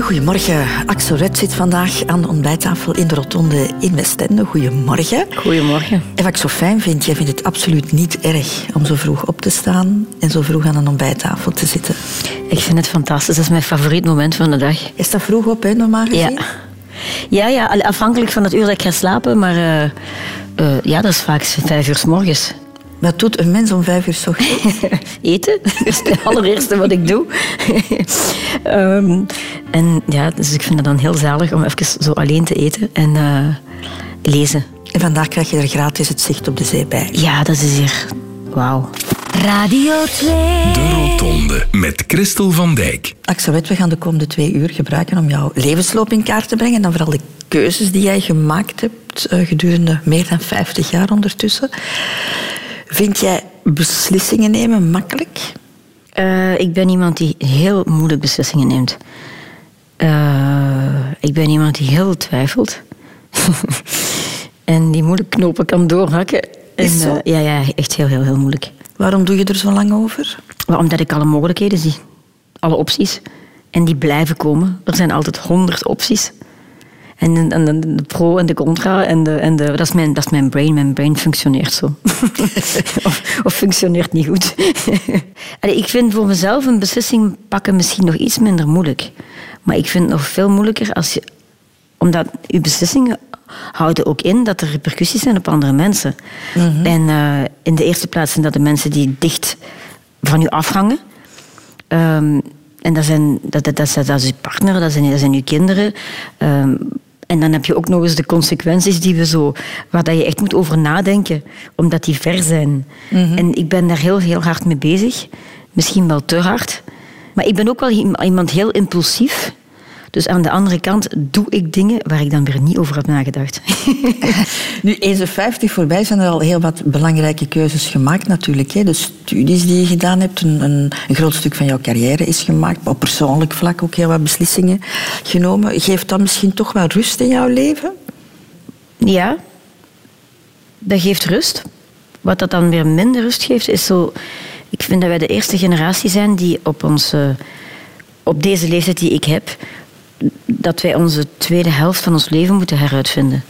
Goedemorgen. Axel Red zit vandaag aan de ontbijttafel in de rotonde in Westende. Goedemorgen. Goedemorgen. En wat ik zo fijn vind, jij vindt het absoluut niet erg om zo vroeg op te staan en zo vroeg aan een ontbijttafel te zitten. Ik vind het fantastisch. Dat is mijn favoriet moment van de dag. Is dat vroeg op, hè, normaal gezien? Ja. Ja, ja, afhankelijk van het uur dat ik ga slapen, maar uh, uh, ja, dat is vaak vijf uur s morgens. Wat doet een mens om vijf uur s ochtends? Eten. Dat is het allereerste wat ik doe. um, en ja, dus ik vind het dan heel zalig om even zo alleen te eten en uh, lezen. En vandaag krijg je er gratis het zicht op de zee bij. Ja, dat is hier. Wauw. Radio 2. De Rotonde met Christel van Dijk. Axel we gaan de komende twee uur gebruiken om jouw levensloop in kaart te brengen. En dan vooral de keuzes die jij gemaakt hebt gedurende meer dan 50 jaar ondertussen. Vind jij beslissingen nemen makkelijk? Uh, ik ben iemand die heel moeilijk beslissingen neemt. Uh, ik ben iemand die heel twijfelt. en die moeilijk knopen kan doorhakken. Is zo? Uh, ja, ja, echt heel, heel, heel moeilijk. Waarom doe je er zo lang over? Omdat ik alle mogelijkheden zie. Alle opties. En die blijven komen. Er zijn altijd honderd opties. En, en, en, de pro en de contra. En de, en de, dat, is mijn, dat is mijn brain. Mijn brain functioneert zo. of, of, functioneert niet goed. Allee, ik vind voor mezelf een beslissing pakken misschien nog iets minder moeilijk. Maar ik vind het nog veel moeilijker als je... Omdat je beslissingen houden ook in dat er repercussies zijn op andere mensen. Mm -hmm. En uh, in de eerste plaats zijn dat de mensen die dicht van u afhangen. Um, en dat, zijn, dat, dat, dat, dat is je partner, dat zijn, dat zijn je kinderen. Um, en dan heb je ook nog eens de consequenties die we zo, waar dat je echt moet over nadenken, omdat die ver zijn. Mm -hmm. En ik ben daar heel, heel hard mee bezig. Misschien wel te hard. Maar ik ben ook wel iemand heel impulsief. Dus aan de andere kant doe ik dingen waar ik dan weer niet over had nagedacht. nu, eens de 50 voorbij zijn er al heel wat belangrijke keuzes gemaakt natuurlijk. Hè. De studies die je gedaan hebt, een, een, een, groot stuk van jouw carrière is gemaakt. Op persoonlijk vlak ook heel wat beslissingen genomen. Geeft dat misschien toch wel rust in jouw leven? Ja, dat geeft rust. Wat dat dan weer minder rust geeft, is zo... Ik vind dat wij de eerste generatie zijn die op onze... Op deze leeftijd die ik heb, dat wij onze tweede helft van ons leven moeten heruitvinden.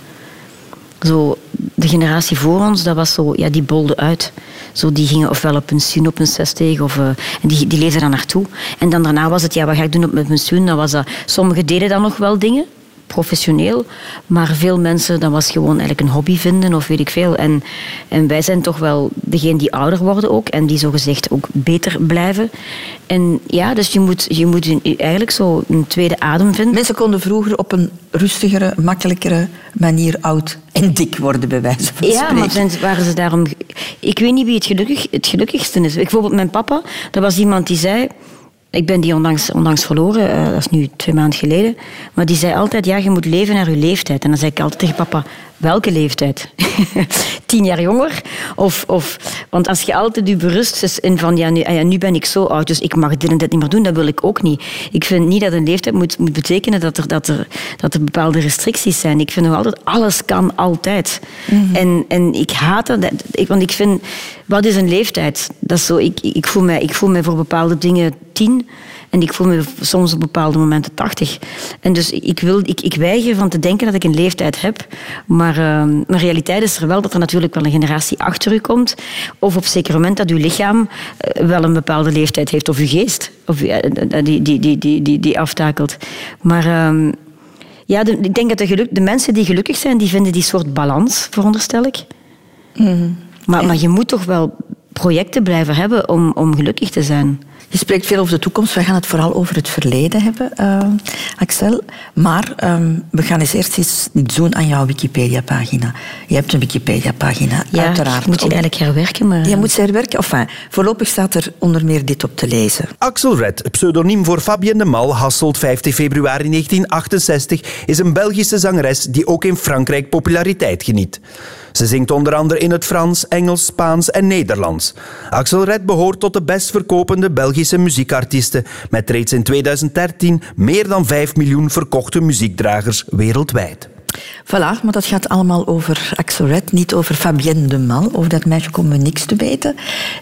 Zo, de generatie voor ons, dat was zo, ja, die bolde uit. Zo, die gingen ofwel op pensioen op een 60 of en die, die leefden daar naartoe. En dan daarna was het, ja, wat ga ik doen op mijn pensioen? Dan was dat, sommigen deden dan nog wel dingen, professioneel, maar veel mensen, dat was gewoon eigenlijk een hobby vinden of weet ik veel. En, en wij zijn toch wel degene die ouder worden ook en die zogezegd ook beter blijven. En ja, dus je moet, je moet eigenlijk zo een tweede adem vinden. Mensen konden vroeger op een rustigere, makkelijkere manier oud en dik worden, bij wijze van ja, spreken. maar zijn, waren ze daarom... Ik weet niet wie het, gelukkig, het gelukkigste is. Bijvoorbeeld mijn papa, dat was iemand die zei... Ik ben die onlangs, verloren, uh, dat is nu twee maanden geleden. Maar die zei altijd, ja, je moet leven naar je leeftijd. En dan zei ik altijd tegen papa, welke leeftijd? Tien jaar jonger? Of, of, want als je altijd je berust is in van, ja nu, ja, nu ben ik zo oud, dus ik mag dit en dit niet meer doen, dat wil ik ook niet. Ik vind niet dat een leeftijd moet, moet betekenen dat er, dat, er, dat er bepaalde restricties zijn. Ik vind nog altijd, alles kan altijd. Mm -hmm. en, en ik haat dat, ik, want ik vind, wat is een leeftijd? Dat is zo, ik, ik, voel mij, ik voel mij voor bepaalde dingen tien. En ik voel me soms op bepaalde momenten 80. En dus ik, wil, ik, ik weiger van te denken dat ik een leeftijd heb. Maar uh, de realiteit is er wel dat er natuurlijk wel een generatie achter u komt. Of op zeker moment dat uw lichaam uh, wel een bepaalde leeftijd heeft. Of uw geest. Of, die, die, die, die, die, die aftakelt. Maar... Uh, ja, de, ik denk dat de, geluk, de mensen die gelukkig zijn, die vinden die soort balans, veronderstel ik. Mm. Maar, maar je moet toch wel projecten blijven hebben om, om gelukkig te zijn. Je spreekt veel over de toekomst. We gaan het vooral over het verleden hebben, uh, Axel. Maar um, we gaan eens eerst eens iets doen aan jouw Wikipedia-pagina. Je hebt een Wikipedia-pagina, ja, uiteraard. moet je eigenlijk herwerken, maar... Je moet ze herwerken. Enfin, voorlopig staat er onder meer dit op te lezen. Axel Red, pseudoniem voor Fabienne de Mal, Hasselt 15 februari 1968, is een Belgische zangeres die ook in Frankrijk populariteit geniet. Ze zingt onder andere in het Frans, Engels, Spaans en Nederlands. Axel Red behoort tot de best verkopende Belgische muziekartiesten, met reeds in 2013 meer dan 5 miljoen verkochte muziekdragers wereldwijd. Voilà, maar dat gaat allemaal over Axel Red, niet over Fabienne de Mal. Over dat meisje komen we niks te weten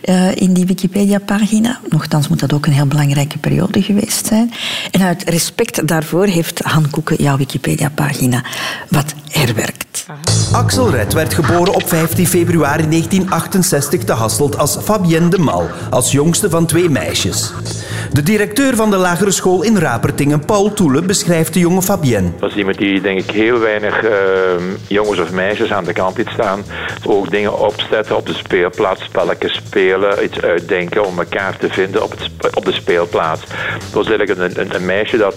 uh, in die Wikipedia-pagina. Nochtans moet dat ook een heel belangrijke periode geweest zijn. En uit respect daarvoor heeft Han Koeken jouw Wikipedia-pagina wat herwerkt. Axel Red werd geboren op 15 februari 1968 te Hasselt als Fabienne de Mal, als jongste van twee meisjes. De directeur van de lagere school in Rapertingen, Paul Toele, beschrijft de jonge Fabienne. Dat is iemand die denk ik heel weinig uh, jongens of meisjes aan de kant staan. Ook dingen opzetten op de speelplaats, spelletjes spelen, iets uitdenken om elkaar te vinden op, het, op de speelplaats. Dat was eigenlijk een, een, een, meisje dat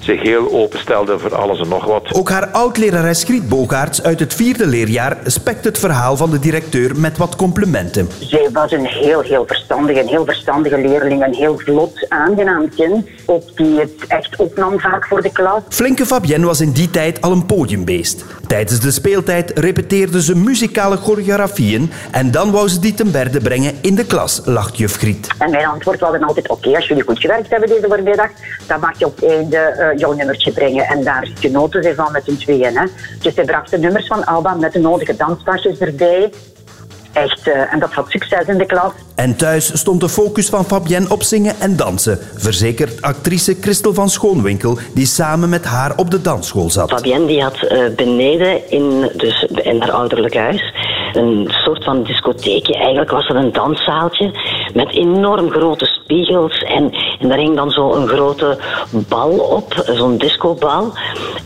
zich heel openstelde voor alles en nog wat. Ook haar oud-lerares Griet Bogaerts uit het vierde leerjaar spekt het verhaal van de directeur met wat complimenten. Zij was een heel, heel verstandige, een heel verstandige leerling, een heel vlot, aangenaam kind, op die het echt opnam vaak voor de klas. Flinke Fabienne was in die tijd al een podiumbeest. Tijdens de speeltijd repeteerde ze muzikale choreografieën en dan wou ze die ten berde brengen in de klas, lacht juf Griet. En mijn antwoord was dan altijd, oké, als jullie goed gewerkt hebben deze voormiddag, dan mag je op einde uh, jouw nummertje brengen. En daar genoten ze van met hun tweeën. Hè. Dus zij brachten nummers van Alba met de nodige danspasjes erbij. Echt, uh, en dat had succes in de klas. En thuis stond de focus van Fabienne op zingen en dansen, verzekert actrice Christel van Schoonwinkel, die samen met haar op de dansschool zat. Fabienne die had uh, beneden in, dus in haar ouderlijk huis een soort van discotheekje. Eigenlijk was het een danszaaltje met enorm grote spiegels. En, en daar hing dan zo een grote bal op, zo'n discobal.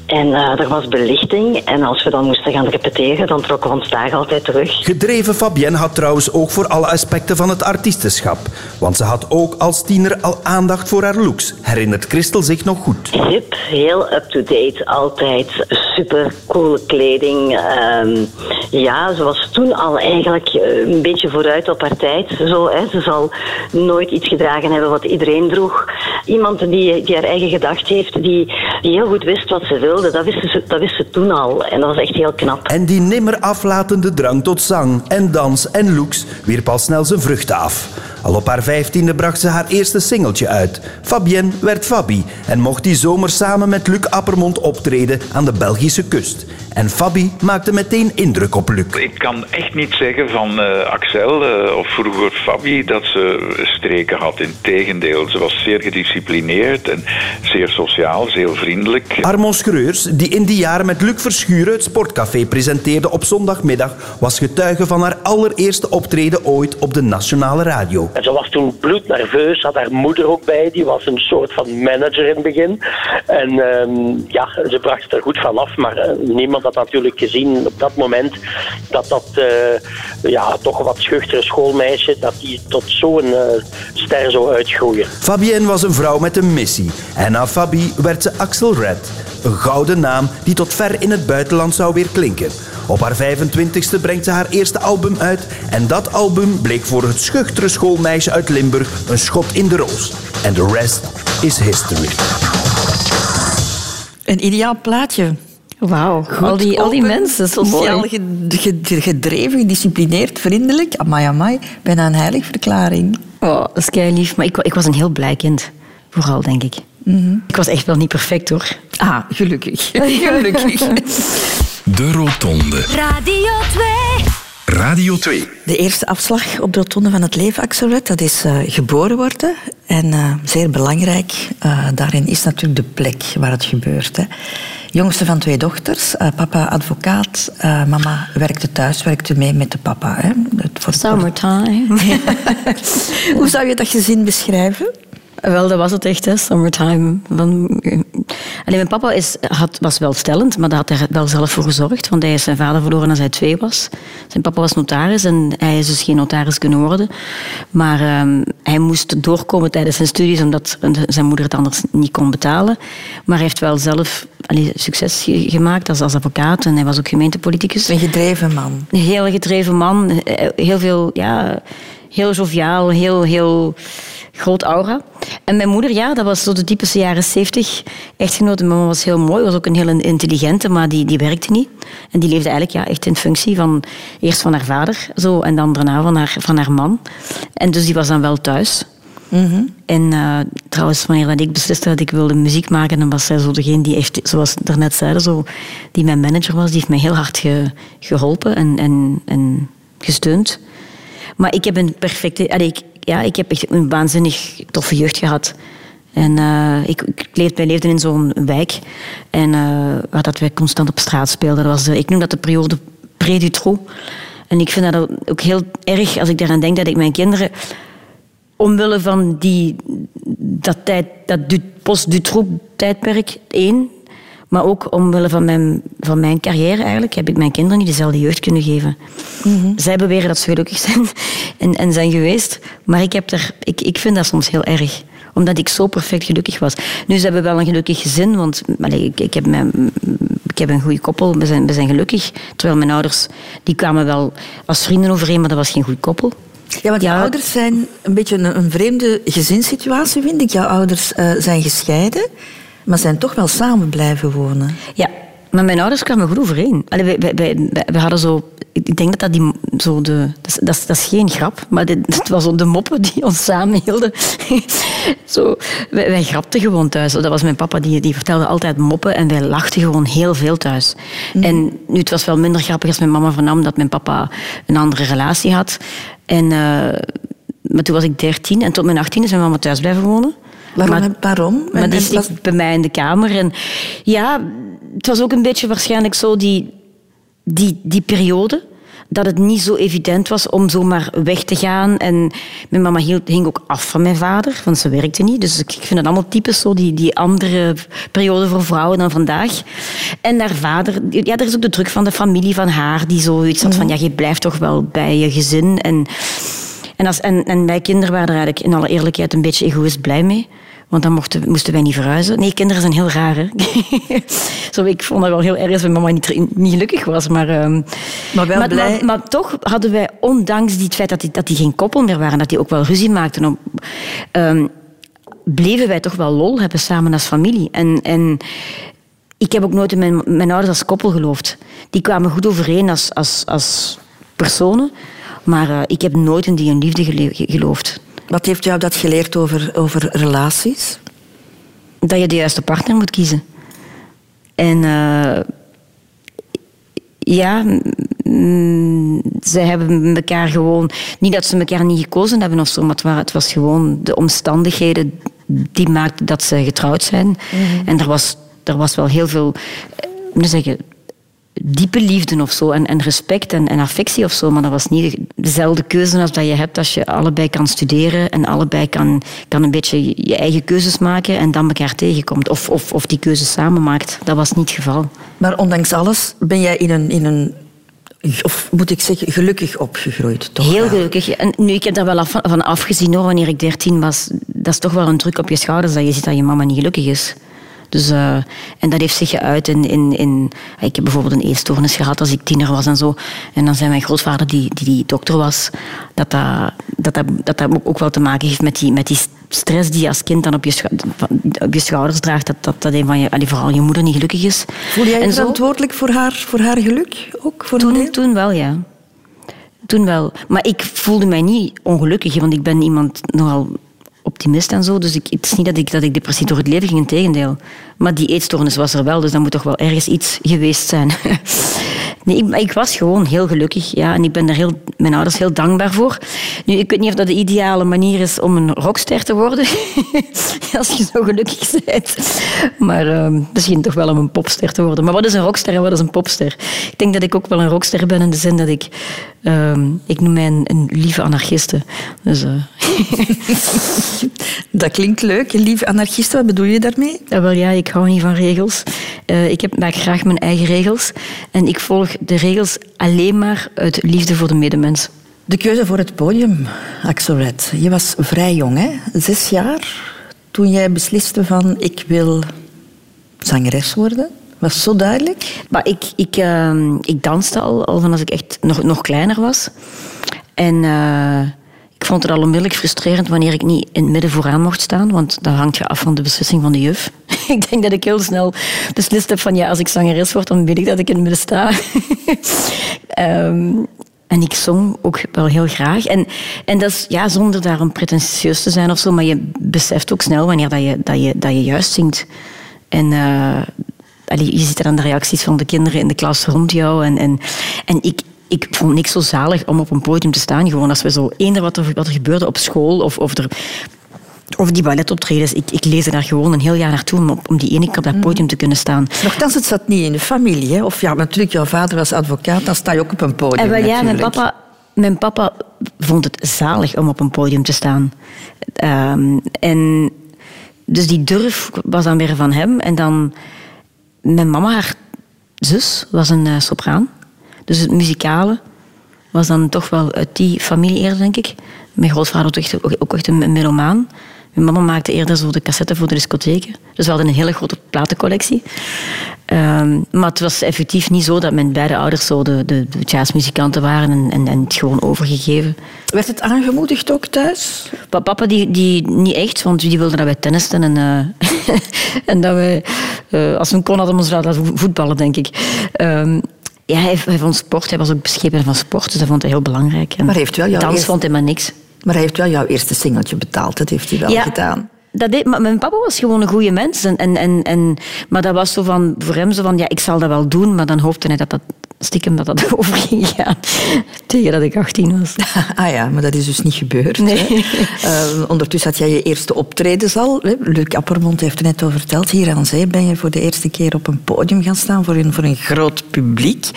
En uh, er was belichting. En als we dan moesten gaan repeteren, dan trokken we ons daar altijd terug. Gedreven Fabienne had trouwens ook voor alle aspecten van het artiestenschap. Want ze had ook als tiener al aandacht voor haar looks, herinnert Christel zich nog goed. Hip, heel up-to-date, altijd super coole kleding. Um, ja, ze was toen al eigenlijk een beetje vooruit op haar tijd. Zo, hè. Ze zal nooit iets gedragen hebben wat iedereen droeg. Iemand die, die haar eigen gedacht heeft, die, die heel goed wist wat ze wilde, dat wist, ze, dat wist ze toen al. En dat was echt heel knap. En die nimmer aflatende drang tot zang en dans en looks wierp al snel zijn vruchten af. Al op haar vijftiende bracht ze haar eerste singeltje uit. Fabienne werd Fabi en mocht die zomer samen met Luc Appermond optreden aan de Belgische kust. En Fabi maakte meteen indruk op Luc. Ik kan echt niet zeggen van uh, Axel uh, of vroeger Fabi dat ze streken had. Integendeel, ze was zeer gedisciplineerd en zeer sociaal, zeer vriendelijk. Armand Schreurs, die in die jaren met Luc Verschuren het sportcafé presenteerde op zondagmiddag, was getuige van haar allereerste optreden ooit op de nationale radio. En ze was toen bloednerveus, had haar moeder ook bij, die was een soort van manager in het begin. En um, ja, ze bracht het er goed vanaf, maar uh, niemand had natuurlijk gezien op dat moment dat dat uh, ja, toch wat schuchtere schoolmeisje, dat die tot zo'n uh, ster zou uitgroeien. Fabienne was een vrouw met een missie. En na Fabi werd ze Axel Red. Een gouden naam die tot ver in het buitenland zou weer klinken. Op haar 25ste brengt ze haar eerste album uit. En dat album bleek voor het schuchtere schoolmeisje uit Limburg een schot in de roos. En de rest is history. Een ideaal plaatje. Wauw, al die, al die mensen. Sociaal gedreven, gedisciplineerd, vriendelijk. Amai, amai. Bijna een heiligverklaring. Oh, dat is kei lief. Maar ik, ik was een heel blij kind. Vooral, denk ik. Mm -hmm. Ik was echt wel niet perfect, hoor. Ah, gelukkig. gelukkig. De Rotonde. Radio 2. Radio 2. De eerste afslag op de rotonde van het leven, Axel Red, dat is uh, geboren worden. En uh, zeer belangrijk, uh, daarin is natuurlijk de plek waar het gebeurt. Hè. Jongste van twee dochters, papa advocaat, mama werkte thuis, werkte mee met de papa. Hè. Het voor Summertime. Hoe zou je dat gezin beschrijven? Wel, dat was het echt, hè, summertime. Van... Alleen mijn papa is, had, was wel stellend, maar daar had hij wel zelf voor gezorgd. Want hij is zijn vader verloren als hij twee was. Zijn papa was notaris en hij is dus geen notaris kunnen worden. Maar um, hij moest doorkomen tijdens zijn studies, omdat zijn moeder het anders niet kon betalen. Maar hij heeft wel zelf allee, succes gemaakt als, als advocaat en hij was ook gemeentepoliticus. Een gedreven man. Een heel gedreven man. Heel veel, ja, heel joviaal, heel, heel groot aura. En mijn moeder, ja, dat was zo de typische jaren zeventig echtgenote. Mama was heel mooi, was ook een heel intelligente, maar die, die werkte niet. En die leefde eigenlijk ja, echt in functie van eerst van haar vader zo, en dan daarna van haar, van haar man. En dus die was dan wel thuis. En eh, trouwens, wanneer dat ik besliste dat ik wilde muziek maken, dan was zij zo degene die echt, zoals we daarnet zeiden, zo, die mijn manager was, die heeft mij heel hard ge- geholpen en, en, en gesteund. Maar ik heb een perfecte... allee, ik, ja, ik heb echt een waanzinnig toffe jeugd gehad. En eh, ik, ik leefde, wij leefden in zo'n wijk. En eh, waar dat wij constant op straat speelden. Dat was ik noem dat de periode pré-Dutroux. En ik vind dat ook heel erg als ik daaraan denk dat ik mijn kinderen... Omwille van die, dat, tijd, dat Du- post-Dutroux-tijdperk, één... Maar ook omwille van mijn, van mijn carrière eigenlijk, heb ik mijn kinderen niet dezelfde jeugd kunnen geven. Zij beweren dat ze gelukkig zijn en, en zijn geweest. Maar ik, heb er, ik, ik vind dat soms heel erg. Omdat ik zo perfect gelukkig was. Nu, ze hebben wel een gelukkig gezin, want allee, ik, ik, heb mijn, ik heb een goede koppel, we zijn, we zijn gelukkig. Terwijl mijn ouders, die kwamen wel als vrienden overeen, maar dat was geen goed koppel. Ja, want Ja. jouw ouders zijn een beetje een, een vreemde gezinssituatie, vind ik. Jouw ouders eh, zijn gescheiden, maar zijn toch wel samen blijven wonen. Ja, maar mijn ouders kwamen goed overeen. Allee, wij, wij, wij, wij- we hadden zo... Ik denk dat dat die... Zo de, dat, is, dat, is, dat is geen grap, maar dit, het was de moppen die ons samenhielden. zo, wij, grapten gewoon thuis. Dat was mijn papa, die, die vertelde altijd moppen en wij lachten gewoon heel veel thuis. En nu, het was wel minder grappig als mijn mama vernam dat mijn papa een andere relatie had. En, eh, maar toen was ik dertien en tot mijn achttien is mijn mama thuis blijven wonen. Waarom? Maar- waarom? maar die en zit was- bij mij in de kamer. En ja, het was ook een beetje waarschijnlijk zo die, die, die periode. Dat het niet zo evident was om zomaar weg te gaan. En mijn mama hing ook af van mijn vader, want ze werkte niet. Dus ik ik vind het allemaal typisch zo, die, die andere periode voor vrouwen dan vandaag. En haar vader, ja, er is ook de druk van de familie van haar, die zoiets had van, ja, je blijft toch wel bij je gezin. En, en, als, en, en wij kinderen waren er eigenlijk in alle eerlijkheid een beetje egoïst blij mee. Want dan mochten, moesten wij niet verhuizen. Nee, kinderen zijn heel raar. Hè? Zo, ik vond het wel heel erg als mijn mama niet, niet gelukkig was. Maar, ehm, Maar wel maar, blij. maar, maar toch hadden wij, ondanks die het feit dat die, dat die geen koppel meer waren, dat die ook wel ruzie maakten, om, ehm, bleven wij toch wel lol hebben samen als familie. En, en ik heb ook nooit in mijn, mijn ouders als koppel geloofd. Die kwamen goed overeen als, als, als personen. Maar eh, ik heb nooit in die een liefde gele- geloofd. Wat heeft jou dat geleerd over, over relaties? dat je de juiste partner moet kiezen. En eh, ja, mm, zij hebben elkaar gewoon... Niet dat ze elkaar niet gekozen hebben of zo, maar het, wa- het was gewoon de omstandigheden die maakten dat ze getrouwd zijn. En er was, er was wel heel veel... eh, zeggen, diepe liefde of zo. En, en respect en, en affectie of zo. Maar dat was niet de- dezelfde keuze als dat je hebt als je allebei kan studeren en allebei kan, kan een beetje je- eigen keuzes maken en dan elkaar tegenkomt. Of, of, of die keuzes samen maakt. Dat was niet het geval. Maar ondanks alles ben jij in een, in een of moet ik zeggen, gelukkig opgegroeid. Toch Heel gelukkig. En nu, ik heb daar wel af, van afgezien hoor, wanneer ik dertien was. Dat is toch wel een druk op je schouders dat je ziet dat je mama niet gelukkig is. Dus, eh, en dat heeft zich geuit in, in, in... Ik heb bijvoorbeeld een eetstoornis gehad als ik tiener was en zo. En dan zei mijn grootvader, die, die, die dokter was, dat dat, dat, dat, dat dat ook wel te maken heeft met die, met die stress die je als kind dan op je, op je schouders draagt. Dat, dat, dat een van je, allee, vooral je moeder niet gelukkig is. Voel jij je verantwoordelijk voor haar, voor haar geluk? Ook voor toen, toen wel, ja. Toen wel. Maar ik voelde mij niet ongelukkig, want ik ben iemand nogal optimist en zo. Dus ik, het is niet dat ik, dat ik depressief door het leven ging, integendeel. Maar die eetstoornis was er wel, dus dan moet toch wel ergens iets geweest zijn. nee, ik, ik was gewoon heel gelukkig, ja. En ik ben er heel, mijn ouders heel dankbaar voor. Nu, ik weet niet of dat de ideale manier is om een rockster te worden. Als je zo gelukkig bent. Maar ehm, misschien toch wel om een popster te worden. Maar wat is een rockster en wat is een popster? Ik denk dat ik ook wel een rockster ben in de zin dat ik... ehm, ik noem mij een, een lieve anarchiste. Dus... eh, Dat klinkt leuk. Lieve anarchiste, wat bedoel je daarmee? Wel ja, ik hou niet van regels. Eh, ik heb, maak graag mijn eigen regels. En ik volg de regels alleen maar uit liefde voor de medemens. De keuze voor het podium, Axel Red. Je was vrij jong, hè? Zes jaar toen jij besliste van ik wil zangeres worden. Was zo duidelijk? Maar ik, ik, ehm, ik danste al, al van als ik echt nog, nog kleiner was. En eh, ik vond het al onmiddellijk frustrerend wanneer ik niet in het midden vooraan mocht staan. Want dat hangt je af van de beslissing van de juf. ik denk dat ik heel snel beslist heb van ja, als ik zangeres word, dan weet ik dat ik in het midden sta. Ehm, En ik zong ook wel heel graag. En, en dat is ja, zonder daarom pretentieus te zijn of zo, maar je beseft ook snel wanneer dat je, dat je, dat je juist zingt. En uh, je ziet aan de reacties van de kinderen in de klas rond jou. En, en, en ik, ik vond niks zo zalig om op een podium te staan. Gewoon als we zo eender wat er, wat er gebeurde op school of, of er of die balletoptredens. Ik, ik lees daar gewoon een heel jaar naartoe om, om die ene keer op dat podium te kunnen staan. Nochtans, het zat niet in de familie. Hè? Of ja, natuurlijk, jouw vader was advocaat, dan sta je ook op een podium. En wel, ja, mijn papa, mijn papa vond het zalig om op een podium te staan. Um, en dus die durf was dan weer van hem. En dan mijn mama, haar zus, was een uh, sopraan. Dus het muzikale was dan toch wel uit die familie eerder, denk ik. Mijn grootvader was ook echt een melomaan. Mijn mama maakte eerder zo de cassetten voor de discotheken. Dus we hadden een hele grote platencollectie. Um, maar het was effectief niet zo dat mijn beide ouders zo de, de, de jazzmuzikanten waren en, en, en, het gewoon overgegeven. Werd het aangemoedigd ook thuis? Papa die, die niet echt, want die wilde dat wij tennisten en, uh, en dat wij, uh, als we kon, hadden we ons laten voetballen, denk ik. Um, ja, hij, hij, vond sport, hij was ook beschepen van sport, dus dat vond hij heel belangrijk. En maar heeft wel jouw dans vond hij maar niks. Maar hij heeft wel jouw eerste singeltje betaald, dat heeft hij wel ja, gedaan. Dat deed, maar mijn papa was gewoon een goede mens. En, en, en, en, maar dat was zo van, voor hem zo van, ja, ik zal dat wel doen. Maar dan hoopte hij dat dat stiekem dat dat over ging gaan. Tegen dat ik 18 was. Ah ja, maar dat is dus niet gebeurd. Nee. Uh, ondertussen had jij je eerste optredens al. Luc Appermond heeft er net over verteld. Hier aan zee ben je voor de eerste keer op een podium gaan staan voor een, voor een groot publiek.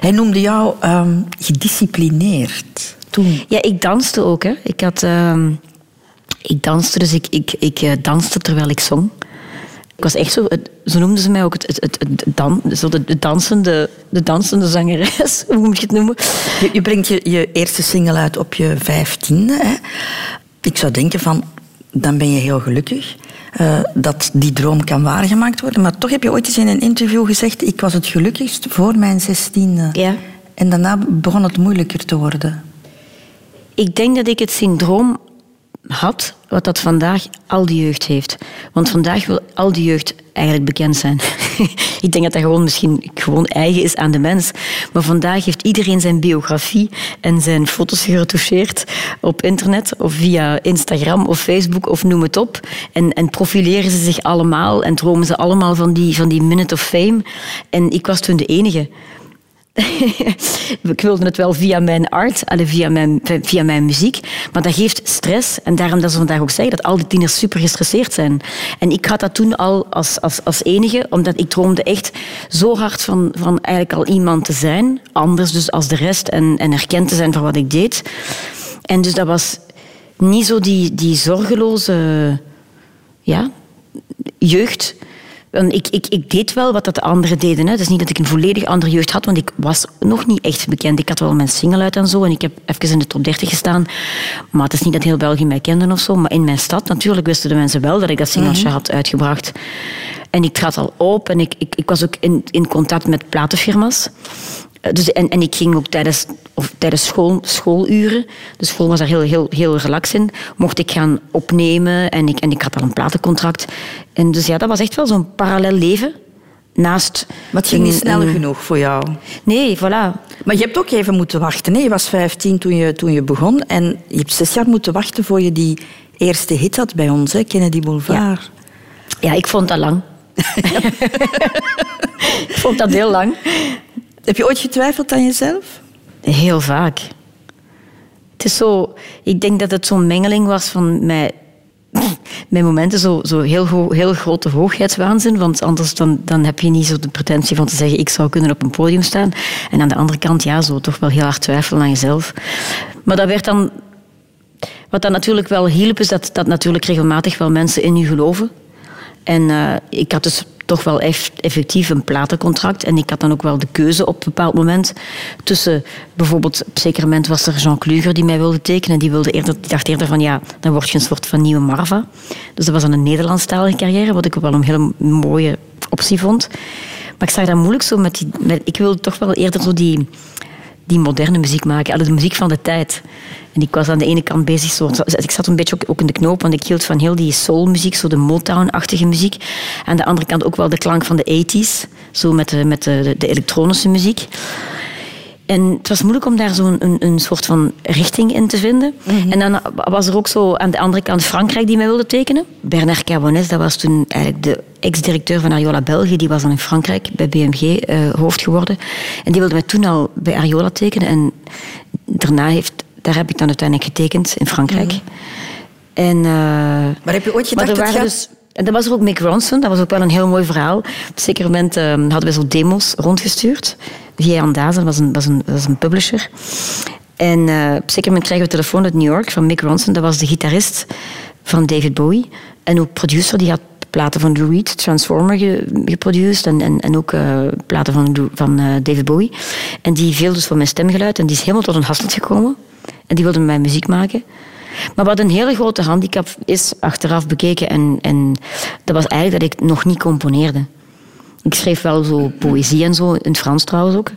Hij noemde jou um, gedisciplineerd. Toen. Ja, ik danste ook. Hè. Ik had... Uh, ik danste, dus ik, ik, ik uh, danste terwijl ik zong. Ik was echt zo, zo noemden ze mij ook, het, het, het, het dan, zo de, de, dansende, de dansende zangeres, hoe moet je het noemen? Je, je brengt je, je eerste single uit op je vijftiende. Hè? Ik zou denken van, dan ben je heel gelukkig. Uh, dat die droom kan waargemaakt worden. Maar toch heb je ooit eens in een interview gezegd... ik was het gelukkigst voor mijn zestiende. Ja. En daarna begon het moeilijker te worden. Ik denk dat ik het syndroom had, wat dat vandaag al die jeugd heeft. Want vandaag wil al die jeugd eigenlijk bekend zijn. ik denk dat dat gewoon misschien gewoon eigen is aan de mens. Maar vandaag heeft iedereen zijn biografie en zijn foto's geretoucheerd op internet of via Instagram of Facebook of noem het op. En, en profileren ze zich allemaal en dromen ze allemaal van die, van die minute of fame. En ik was toen de enige. ik wilde het wel via mijn art, via mijn, via mijn muziek. Maar dat geeft stress. En daarom dat ze vandaag ook zeggen dat al die tieners super gestresseerd zijn. En ik had dat toen al als, als, als enige, omdat ik droomde echt zo hard van, van eigenlijk al iemand te zijn. Anders dus als de rest. En, en erkend te zijn voor wat ik deed. En dus dat was niet zo die, die zorgeloze ja, jeugd ik, ik, ik deed wel wat dat de anderen deden. Hè. Het is niet dat ik een volledig andere jeugd had, want ik was nog niet echt bekend. Ik had wel mijn single uit en zo en ik heb even in de top 30 gestaan. Maar het is niet dat heel België mij kende of zo. Maar in mijn stad natuurlijk wisten de mensen wel dat ik dat singeltje mm -hmm. had uitgebracht. En ik trad al op en ik, ik, ik was ook in, in contact met platenfirma's. Dus, en, en ik ging ook tijdens, of tijdens school, schooluren, de school was daar heel, heel, heel relax in, mocht ik gaan opnemen en ik, en ik had al een platencontract. En dus ja, dat was echt wel zo'n parallel leven. Naast maar het ging niet snel een... genoeg voor jou. Nee, voilà. Maar je hebt ook even moeten wachten. Hè? Je was 15 toen je, toen je begon. En je hebt zes jaar moeten wachten voor je die eerste hit had bij ons, hè? Kennedy Boulevard. Ja. ja, ik vond dat lang. ik vond dat heel lang. Heb je ooit getwijfeld aan jezelf? Heel vaak. Het is zo... Ik denk dat het zo'n mengeling was van mij... Mijn momenten zo, zo heel, heel grote hoogheidswaanzin, want anders dan, dan heb je niet zo de pretentie van te zeggen ik zou kunnen op een podium staan. En aan de andere kant, ja, zo toch wel heel hard twijfelen aan jezelf. Maar dat werd dan... Wat dan natuurlijk wel hielp, is dat, dat natuurlijk regelmatig wel mensen in je geloven. En uh, ik had dus toch wel effectief een platencontract. En ik had dan ook wel de keuze op een bepaald moment tussen bijvoorbeeld, op zeker moment was er Jean Kluger die mij wilde tekenen. Die, wilde eerder, die dacht eerder van ja, dan word je een soort van nieuwe Marva. Dus dat was dan een Nederlandstalige carrière, wat ik ook wel een hele mooie optie vond. Maar ik zag dat moeilijk zo met die... Met, ik wilde toch wel eerder zo die, die moderne muziek maken. De muziek van de tijd. En ik was aan de ene kant bezig, zo, ik zat een beetje ook, in de knoop, want ik hield van heel die soulmuziek, zo de Motown-achtige muziek. Aan de andere kant ook wel de klank van de 80s, zo met de, met de, de elektronische muziek. En het was moeilijk om daar zo'n een, een soort van richting in te vinden. En dan was er ook zo aan de andere kant Frankrijk die mij wilde tekenen. Bernard Carbones, dat was toen eigenlijk de ex-directeur van Ariola België. Die was dan in Frankrijk bij BMG uh, hoofd geworden. En die wilde mij toen al bij Ariola tekenen. En daarna heeft, daar heb ik dan uiteindelijk getekend in Frankrijk. En, uh, maar heb je ooit gedacht dat dus en dat was er ook Mick Ronson, dat was ook wel een heel mooi verhaal. Op een zeker moment uh, hadden we zo demos rondgestuurd. Via Andaza, dat was een, was een, was een publisher. En uh, op een zeker moment kregen we een telefoon uit New York van Mick Ronson. Dat was de gitarist van David Bowie. En ook producer, die had platen van Lou Reed, Transformer, geproduceerd. En, en, en ook uh, platen van, van uh, David Bowie. En die viel dus van mijn stemgeluid. En die is helemaal tot een Hasselt gekomen. En die wilde met mij muziek maken. Maar wat een hele grote handicap is, achteraf bekeken, en, en dat was eigenlijk dat ik nog niet componeerde. Ik schreef wel zo poëzie en zo, in het Frans trouwens ook.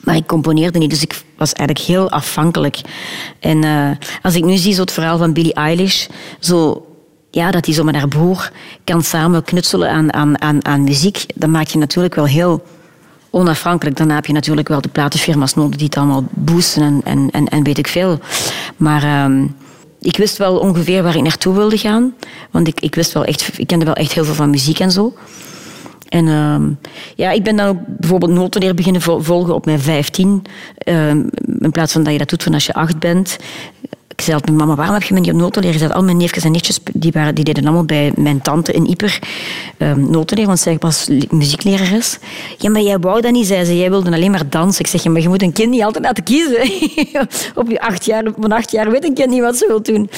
Maar ik componeerde niet, dus ik was eigenlijk heel afhankelijk. En uh, als ik nu zie zo het verhaal van Billie Eilish, zo, ja, dat hij zo met haar broer kan samen knutselen aan, aan, aan, aan muziek, dan maak je natuurlijk wel heel onafhankelijk. Dan heb je natuurlijk wel de platenfirma's nodig die het allemaal boosten en, en, en, en weet ik veel. Maar um, ik wist wel ongeveer waar ik naartoe wilde gaan. Want ik, ik wist wel echt, ik kende wel echt heel veel van muziek en zo. En uh, ja, ik ben dan ook bijvoorbeeld notenleer beginnen volgen op mijn 15. Uh, in plaats van dat je dat doet van als je acht bent. Ik zei altijd, mama, waarom heb je me niet op notenleer gezet? Al mijn neefjes en nichtjes die, waren, die deden allemaal bij mijn tante in Ieper um, notenleer, want zij was muzieklerares. Ja, maar jij wou dat niet, zei ze. Jij wilde alleen maar dansen. Ik zeg, ja, maar je moet een kind niet altijd laten kiezen. op je acht jaar, op mijn acht jaar weet een kind niet wat ze wil doen.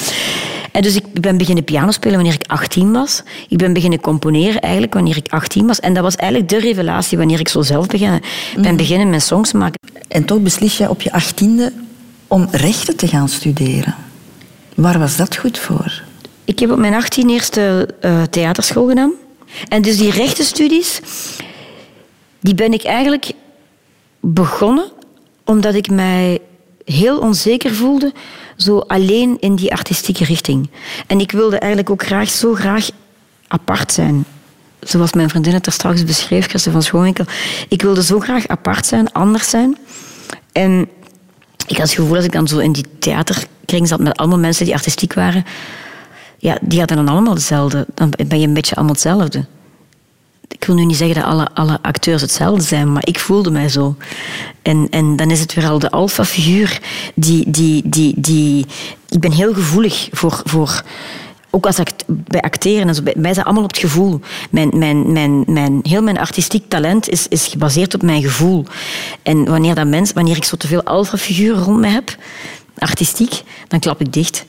En dus ik ben beginnen piano spelen wanneer ik 18 was. Ik ben beginnen componeren eigenlijk wanneer ik 18 was. En dat was eigenlijk de revelatie wanneer ik zo zelf begon. Ik ben mhm. beginnen met songs maken. En toch beslis je op je achttiende om rechten te gaan studeren. Waar was dat goed voor? Ik heb op mijn 18 eerste uh, theaterschool gedaan. En dus die rechtenstudies, die ben ik eigenlijk begonnen omdat ik mij heel onzeker voelde, zo alleen in die artistieke richting. En ik wilde eigenlijk ook graag, zo graag apart zijn. Zoals mijn vriendin het er straks beschreef, Christen van Schoonwinkel. Ik wilde zo graag apart zijn, anders zijn. En ik had het gevoel dat ik dan zo in die theaterkring zat met allemaal mensen die artistiek waren. Ja, die hadden dan allemaal hetzelfde. Dan ben je een beetje allemaal hetzelfde. Ik wil nu niet zeggen dat alle, alle acteurs hetzelfde zijn, maar ik voelde mij zo. En, en dan is het weer al de alfa-figuur die, die, die, die... Ik ben heel gevoelig voor, voor ook als bij acteren en zo, bij mij is allemaal op het gevoel. Mijn, mijn, mijn, mijn, heel mijn artistiek talent is, is gebaseerd op mijn gevoel. En wanneer, dat mens, wanneer ik zo te veel alfa-figuren rond me heb, artistiek, dan klap ik dicht.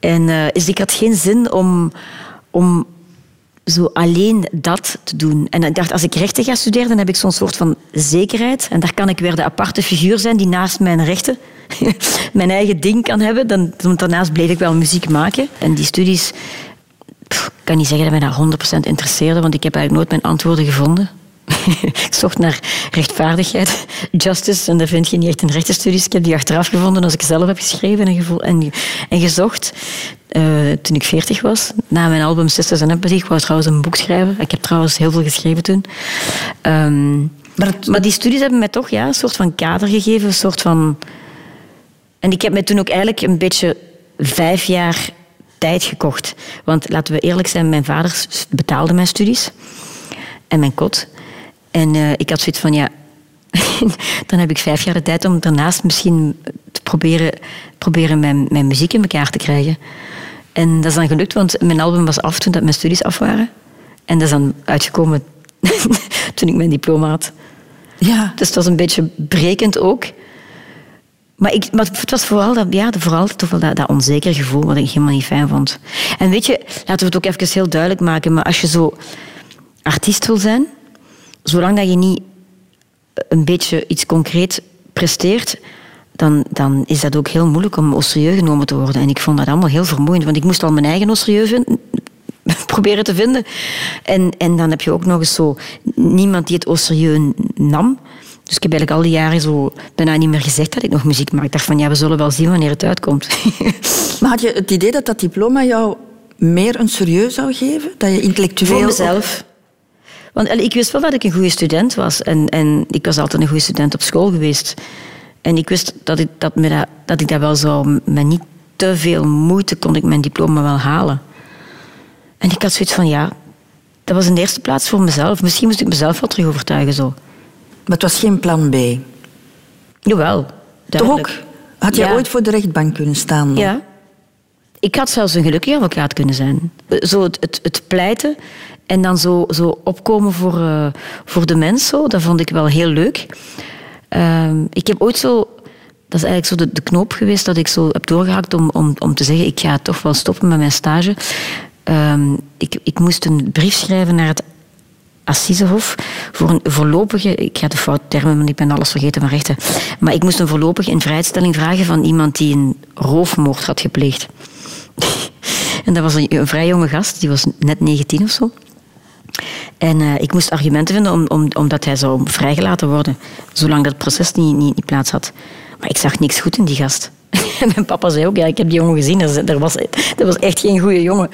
En uh, ik had geen zin om, om zo alleen dat te doen. En ik dacht, als ik rechten ga studeren, dan heb ik zo'n soort van zekerheid. En daar kan ik weer de aparte figuur zijn die naast mijn rechten mijn eigen ding kan hebben. Dan, daarnaast bleef ik wel muziek maken. En die studies, ik kan niet zeggen dat mij dat 100% interesseerde, want ik heb eigenlijk nooit mijn antwoorden gevonden. ik zocht naar rechtvaardigheid, justice, en dat vind je niet echt in rechtenstudies. Ik heb die achteraf gevonden als ik zelf heb geschreven en, en, en gezocht. Uh, toen ik veertig was, na mijn album Sisters and Empathy. Ik wou trouwens een boek schrijven. Ik heb trouwens heel veel geschreven toen. Um, maar, maar, die studies hebben mij toch ja, een soort van kader gegeven, een soort van en ik heb me toen ook eigenlijk een beetje vijf jaar tijd gekocht. Want laten we eerlijk zijn, mijn vader betaalde mijn studies en mijn kot. En uh, ik had zoiets van, ja, dan heb ik vijf jaar de tijd om daarnaast misschien te proberen, proberen mijn, mijn muziek in elkaar te krijgen. En dat is dan gelukt, want mijn album was af toen dat mijn studies af waren. En dat is dan uitgekomen toen ik mijn diploma had. Ja. Dus het was een beetje brekend ook. Maar, ik, maar het was vooral, dat, ja, vooral toch wel dat, dat onzeker gevoel wat ik helemaal niet fijn vond. En weet je, laten we het ook even heel duidelijk maken, maar als je zo artiest wil zijn, zolang dat je niet een beetje iets concreet presteert, dan, dan is dat ook heel moeilijk om au serieus genomen te worden. En ik vond dat allemaal heel vermoeiend, want ik moest al mijn eigen au serieus proberen te vinden. En, en dan heb je ook nog eens zo niemand die het au serieus nam. Dus ik heb eigenlijk al die jaren zo bijna niet meer gezegd dat ik nog muziek maak. Ik dacht van, ja, we zullen wel zien wanneer het uitkomt. maar had je het idee dat dat diploma jou meer een serieus zou geven? Dat je intellectueel... Voor mezelf. Want ik wist wel dat ik een goede student was. En, en ik was altijd een goede student op school geweest. En ik wist dat ik dat, me dat, dat, ik dat wel zou... Met niet te veel moeite kon ik mijn diploma wel halen. En ik had zoiets van, ja... Dat was in de eerste plaats voor mezelf. Misschien moest ik mezelf wel terug overtuigen zo. Maar het was geen plan B. Jawel, Toch ook? Had jij Ja. ooit voor de rechtbank kunnen staan? dan? Ja. Ik had zelfs een gelukkige advocaat kunnen zijn. Zo het, het, het pleiten en dan zo, zo opkomen voor, eh, voor de mens, dat vond ik wel heel leuk. Ehm, ik heb ooit zo... Dat is eigenlijk zo de, knoop geweest dat ik zo heb doorgehakt om, om, om te zeggen, ik ga toch wel stoppen met mijn stage. Ehm, ik, ik moest een brief schrijven naar het Assisehof voor een voorlopige, ik ga de fout termen, want ik ben alles vergeten van rechten, maar ik moest een voorlopige invrijstelling vragen van iemand die een roofmoord had gepleegd. en dat was een vrij jonge gast, die was net 19 of zo. En eh, ik moest argumenten vinden om, om, omdat hij zou vrijgelaten worden, zolang dat proces niet, niet, niet plaats had. Maar ik zag niks goed in die gast. Mijn papa zei ook, ja, ik heb die jongen gezien, dat, was, dat was echt geen goede jongen.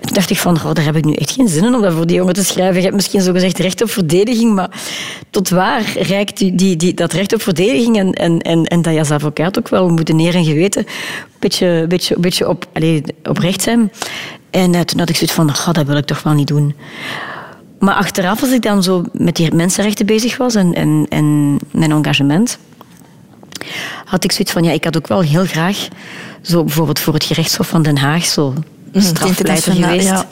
Toen dacht ik van, oh, daar heb ik nu echt geen zin in om dat voor die jongen te schrijven. Je hebt misschien zogezegd recht op verdediging, maar tot waar reikt die, die, die, dat recht op verdediging en, en, en, en dat je als advocaat ook wel moet neer en geweten een beetje, beetje, beetje op, allez, oprecht zijn. En eh, toen had ik zoiets van, oh, dat wil ik toch wel niet doen. Maar achteraf, als ik dan zo met die mensenrechten bezig was en, en, en mijn engagement, had ik zoiets van, ja, ik had ook wel heel graag, zo bijvoorbeeld voor het gerechtshof van Den Haag, zo strafpleiter internationaal, geweest. ja.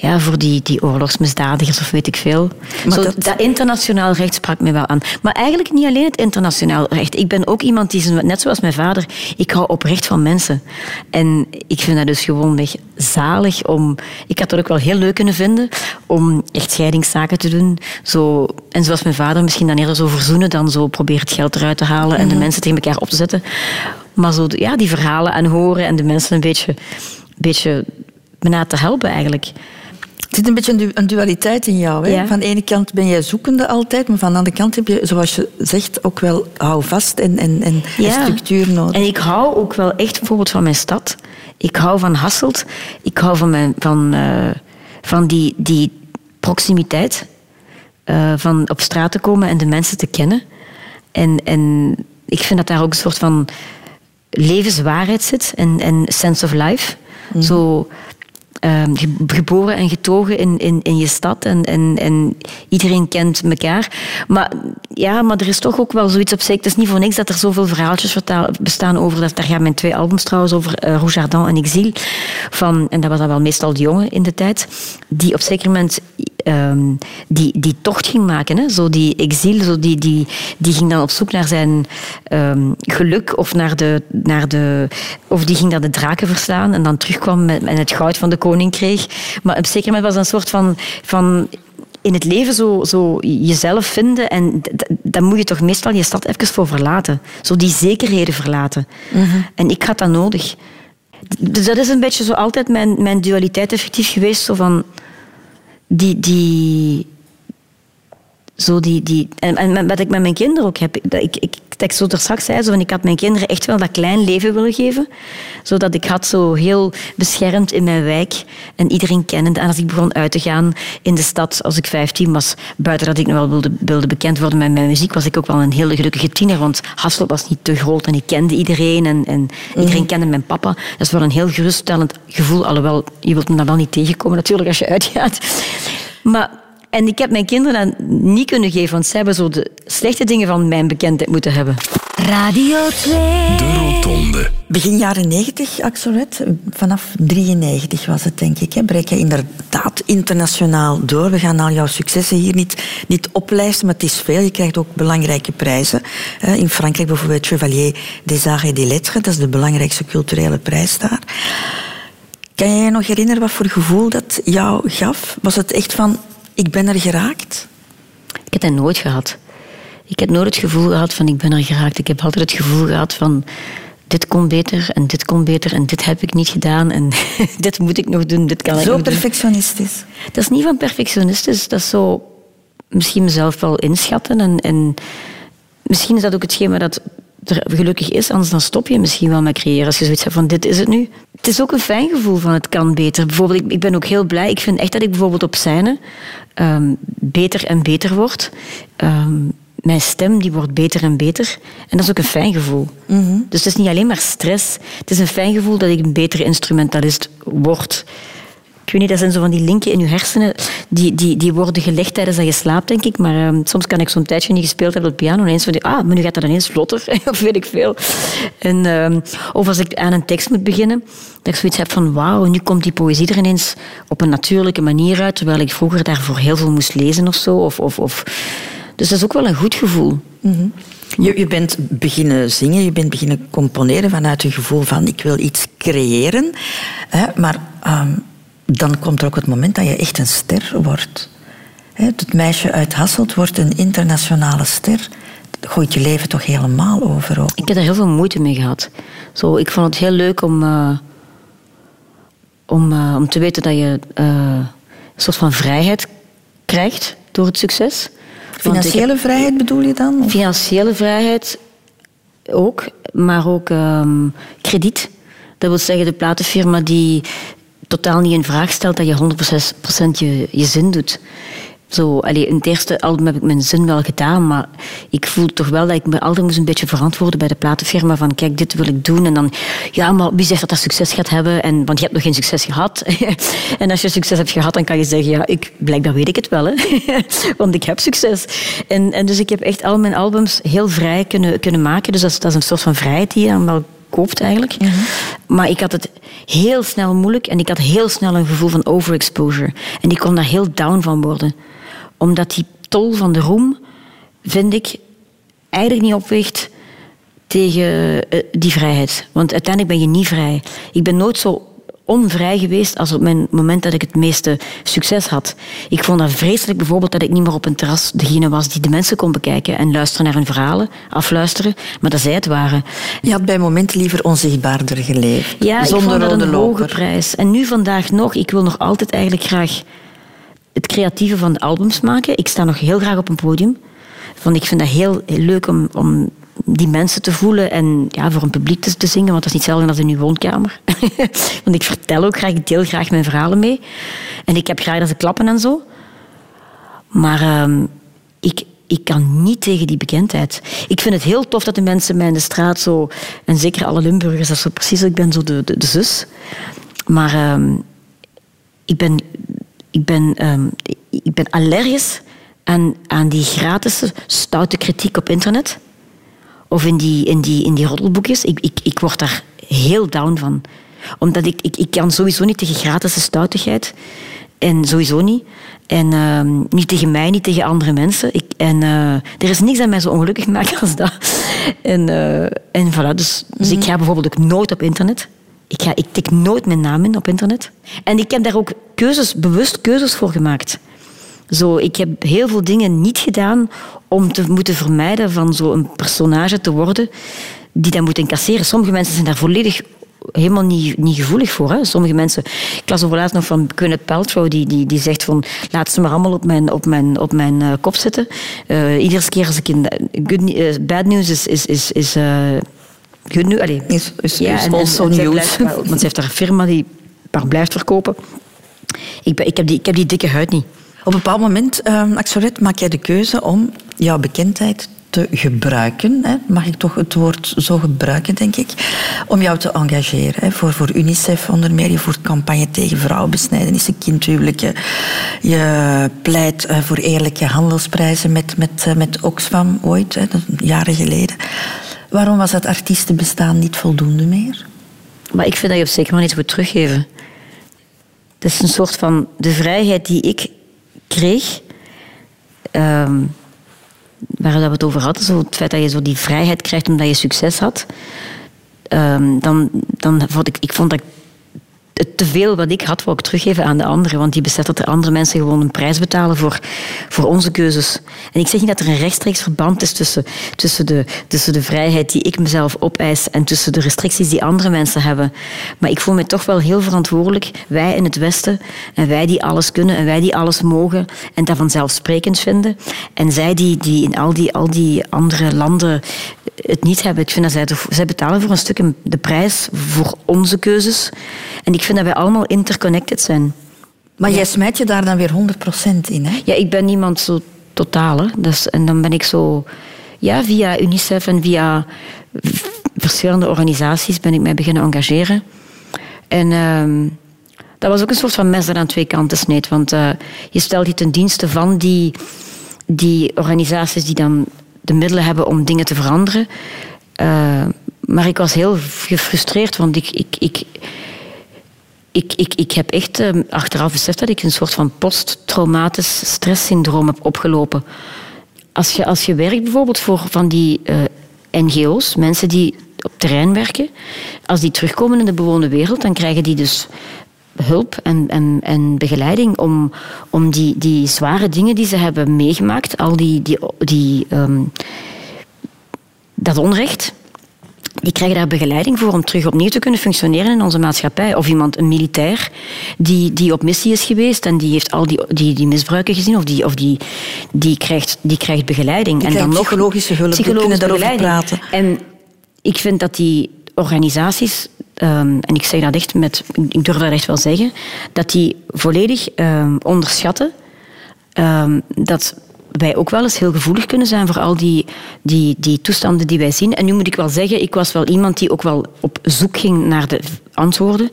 Ja. voor die, die oorlogsmisdadigers of weet ik veel. Maar Zo, dat- dat... internationaal recht sprak me wel aan. Maar eigenlijk niet alleen het internationaal recht. Ik ben ook iemand die, net zoals mijn vader, ik hou oprecht van mensen. En ik vind dat dus gewoonweg zalig om... Ik had dat ook wel heel leuk kunnen vinden om echt scheidingszaken te doen. Zo, en zoals mijn vader misschien dan eerder zo verzoenen dan zo proberen het geld eruit te halen en de mensen tegen elkaar op te zetten. Maar zo, ja, die verhalen aan horen en de mensen een beetje, beetje bijna te helpen eigenlijk. Er zit een beetje een, du- een dualiteit in jou. Hè? Ja. Van de ene kant ben jij zoekende altijd, maar van de andere kant heb je, zoals je zegt, ook wel houvast en, en, en, en structuur nodig. En ik hou ook wel echt bijvoorbeeld van mijn stad. Ik hou van Hasselt. Ik hou van, mijn, van, eh, van die, die proximiteit. eh, van op straat te komen en de mensen te kennen. En, en ik vind dat daar ook een soort van levenswaarheid zit en, en sense of life. Zo ehm, ge- geboren en getogen in, in, in je stad en, en, en iedereen kent elkaar. Maar, ja, maar er is toch ook wel zoiets op zich. Het is niet voor niks dat er zoveel verhaaltjes bestaan over... Dat, daar gaan mijn twee albums trouwens over, eh Rouge en Exil. Van, en dat was dan wel meestal de jongen in de tijd. Die op zeker moment ehm, die, die tocht ging maken. Hè? Zo die exil, zo die, die, die ging dan op zoek naar zijn ehm, geluk of, naar de, naar de, of die ging naar de draken verslaan en dan terugkwam met, en het goud van de koning kreeg. Maar op zeker moment was dat een soort van... van in het leven zo, zo jezelf vinden en dan moet je toch meestal je stad even voor verlaten. Zo die zekerheden verlaten. En ik had dat nodig. Dus dat is een beetje zo altijd mijn, mijn dualiteit effectief geweest. Zo van die, die, zo die, die, en, en wat ik met mijn kinderen ook heb. Dat ik, ik, dat ik zo er straks zei, zo van, ik had mijn kinderen echt wel dat klein leven willen geven. Zodat ik had zo heel beschermd in mijn wijk en iedereen kennend. En als ik begon uit te gaan in de stad als ik 15 was, buiten dat ik nog wel wilde, wilde bekend worden met mijn muziek, was ik ook wel een hele gelukkige tiener. Want Hasselt was niet te groot en ik kende iedereen en, en iedereen kende mijn papa. Dat is wel een heel geruststellend gevoel. Alhoewel, je wilt me dan wel niet tegenkomen natuurlijk als je uitgaat. Maar en ik heb mijn kinderen dat niet kunnen geven, want zij hebben zo de slechte dingen van mijn bekendheid moeten hebben. Radio 2. De Rotonde. Begin jaren 90, Axelred, vanaf 93 was het denk ik. Hè, breek je inderdaad internationaal door. We gaan al jouw successen hier niet, niet oplijsten, maar het is veel. Je krijgt ook belangrijke prijzen. hè. In Frankrijk bijvoorbeeld Chevalier des Arts et des Lettres, dat is de belangrijkste culturele prijs daar. Kan jij je nog herinneren wat voor gevoel dat jou gaf? Was het echt van, ik ben er geraakt? Ik heb dat nooit gehad. Ik heb nooit het gevoel gehad van ik ben er geraakt. Ik heb altijd het gevoel gehad van dit kon beter en dit kon beter en dit heb ik niet gedaan en dit moet ik nog doen, dit kan ik Zo doen. perfectionistisch. Dat is niet van perfectionistisch, dat is zo misschien mezelf wel inschatten. En, en misschien is dat ook hetgeen waar dat er gelukkig is, anders dan stop je misschien wel met creëren. Als je zoiets hebt van dit is het nu. Het is ook een fijn gevoel van het kan beter. Bijvoorbeeld, ik, ik ben ook heel blij. Ik vind echt dat ik bijvoorbeeld op scène ehm, beter en beter word. Ehm, mijn stem die wordt beter en beter. En dat is ook een fijn gevoel. Dus het is niet alleen maar stress. Het is een fijn gevoel dat ik een betere instrumentalist word. Ik weet niet, dat zijn zo van die linken in je hersenen. Die, die, die worden gelegd tijdens dat je slaapt, denk ik. Maar ehm, soms kan ik zo'n tijdje niet gespeeld hebben op piano. En ineens van die, ah, maar nu gaat dat ineens vlotter. of weet ik veel. En, ehm, of als ik aan een tekst moet beginnen. Dat ik zoiets heb van, wauw, nu komt die poëzie er ineens op een natuurlijke manier uit. Terwijl ik vroeger daarvoor heel veel moest lezen of zo. Of, of, of. Dus dat is ook wel een goed gevoel. Je, je bent beginnen zingen, je bent beginnen componeren vanuit een gevoel van ik wil iets creëren. Hè, maar ehm, dan komt er ook het moment dat je echt een ster wordt. Het meisje uit Hasselt wordt een internationale ster. Dat gooit je leven toch helemaal over ook. Ik heb er heel veel moeite mee gehad. Zo, ik vond het heel leuk om, eh, om, eh, om te weten dat je eh, een soort van vrijheid krijgt door het succes. Heb- Financiële vrijheid bedoel je dan? Of- Financiële vrijheid ook, maar ook ehm, krediet. Dat wil zeggen, de platenfirma die totaal niet in vraag stelt dat je 100% je, je zin doet. Zo, allee, in het eerste album heb ik mijn zin wel gedaan, maar ik voel toch wel dat ik me altijd moest een beetje verantwoorden bij de platenfirma van kijk, dit wil ik doen. En dan, ja, maar wie zegt dat dat succes gaat hebben? En, want je hebt nog geen succes gehad. en als je succes hebt gehad, dan kan je zeggen, ja, ik, blijkbaar weet ik het wel, hè. want ik heb succes. En, en dus ik heb echt al mijn albums heel vrij kunnen, kunnen maken. Dus dat is, dat is een soort van vrijheid die je dan wel koopt eigenlijk. Maar ik had het heel snel moeilijk en ik had heel snel een gevoel van overexposure. En ik kon daar heel down van worden. Omdat die tol van de roem, vind ik, eigenlijk niet opweegt tegen eh, die vrijheid. Want uiteindelijk ben je niet vrij. Ik ben nooit zo onvrij geweest als op mijn moment dat ik het meeste succes had. Ik vond dat vreselijk bijvoorbeeld dat ik niet meer op een terras degene was die de mensen kon bekijken en luisteren naar hun verhalen, afluisteren, maar dat zij het waren. Je had bij momenten liever onzichtbaarder geleefd. Ja, ik zonder vond dat rode een hoge prijs. En nu vandaag nog, ik wil nog altijd eigenlijk graag het creatieve van de albums maken. Ik sta nog heel graag op een podium. Want ik vind dat heel, heel leuk om, om die mensen te voelen en ja, voor een publiek te, zingen, want dat is niet hetzelfde als in uw woonkamer. want ik vertel ook graag, ik deel graag mijn verhalen mee. En ik heb graag dat ze klappen en zo. Maar ehm, ik, ik kan niet tegen die bekendheid. Ik vind het heel tof dat de mensen mij in de straat zo... En zeker alle Limburgers, dat is zo precies... Ik ben zo de, de, de zus. Maar ehm, ik ben... Ik ben, ehm, ik ben allergisch aan, aan die gratis stoute kritiek op internet. Of in die, in die, in die roddelboekjes. Ik, ik, ik word daar heel down van. Omdat ik, ik, ik kan sowieso niet tegen gratis stoutigheid. En sowieso niet. En ehm, niet tegen mij, niet tegen andere mensen. Ik, en eh, er is niks dat mij zo ongelukkig maakt als dat. En, eh, en voilà, dus, dus ik ga bijvoorbeeld ook nooit op internet. Ik, ga, ik tik nooit mijn naam in op internet. En ik heb daar ook keuzes, bewust keuzes voor gemaakt. Zo, ik heb heel veel dingen niet gedaan om te moeten vermijden van zo'n personage te worden die dat moet incasseren. Sommige mensen zijn daar volledig helemaal niet, niet gevoelig voor. Hè. Sommige mensen... Ik las over laatst nog van Gwyneth Paltrow, die, die, die zegt van laat ze maar allemaal op mijn, op mijn, op mijn eh, kop zitten. Eh, iedere keer als ik in... Good, eh, bad news is... is, is, is good news. Is- is- is en- en- also en blijft maar- Want ze heeft daar een firma die maar blijft verkopen. Ik, ben, ik, heb die, ik heb die dikke huid niet. Op een bepaald moment, um, maak jij de keuze om jouw bekendheid te gebruiken. Hè? Mag ik toch het woord zo gebruiken, denk ik. Om jou te engageren. Hè? Voor, voor UNICEF onder meer. Je voert campagne tegen vrouwenbesnijdenissen, kindhuwelijken. Je pleit eh, voor eerlijke handelsprijzen met, met, eh, met Oxfam ooit, hè? Jaren geleden. Waarom was dat artiestenbestaan niet voldoende meer? Maar ik vind dat je op zeker maar iets moet teruggeven. Het is een soort van de vrijheid die ik kreeg, ehm, waar we het over hadden, zo het feit dat je zo die vrijheid krijgt omdat je succes had, ehm, dan, dan vond ik, ik vond dat ik te veel wat ik had, wou ik teruggeven aan de anderen. Want die beseft dat er andere mensen gewoon een prijs betalen voor, voor onze keuzes. En ik zeg niet dat er een rechtstreeks verband is tussen, tussen, de, tussen de vrijheid die ik mezelf opeis en tussen de restricties die andere mensen hebben. Maar ik voel me toch wel heel verantwoordelijk. Wij in het Westen en wij die alles kunnen en wij die alles mogen en dat vanzelfsprekend vinden. En zij die, die in al die, al die andere landen het niet hebben. Ik vind dat zij, betalen voor een stuk de prijs voor onze keuzes. En ik vind dat wij allemaal interconnected zijn. Maar jij smijt je daar dan weer 100% in, hè? Ja, ik ben niemand zo totaal. Hè. Dus, en dan ben ik zo... Ja, via UNICEF en via verschillende organisaties ben ik mij beginnen engageren. En ehm, dat was ook een soort van mes dat aan twee kanten sneed. Want eh, je stelt je ten dienste van die, die organisaties die dan de middelen hebben om dingen te veranderen. Eh, maar ik was heel gefrustreerd, want ik, ik, ik, ik, ik, ik heb echt eh, achteraf beseft dat ik een soort van posttraumatisch stresssyndroom heb opgelopen. Als je, als je werkt bijvoorbeeld voor van die eh, NGO's, mensen die op terrein werken, als die terugkomen in de bewoonde wereld, dan krijgen die dus hulp en, en, en begeleiding om, om die, die zware dingen die ze hebben meegemaakt, al die, die, die, ehm, dat onrecht, die krijgen daar begeleiding voor om terug opnieuw te kunnen functioneren in onze maatschappij. Of iemand, een militair, die, die op missie is geweest en die heeft al die, die, die misbruiken gezien, of, die, of die, die, krijgt, die krijgt begeleiding. Die krijgt psychologische hulp, die kunnen daarover begeleiding. En ik vind dat die organisaties, ehm, en ik zeg dat echt met, ik durf dat echt wel zeggen, dat die volledig ehm, onderschatten ehm, dat wij ook wel eens heel gevoelig kunnen zijn voor al die, die, die toestanden die wij zien. En nu moet ik wel zeggen, ik was wel iemand die ook wel op zoek ging naar de antwoorden.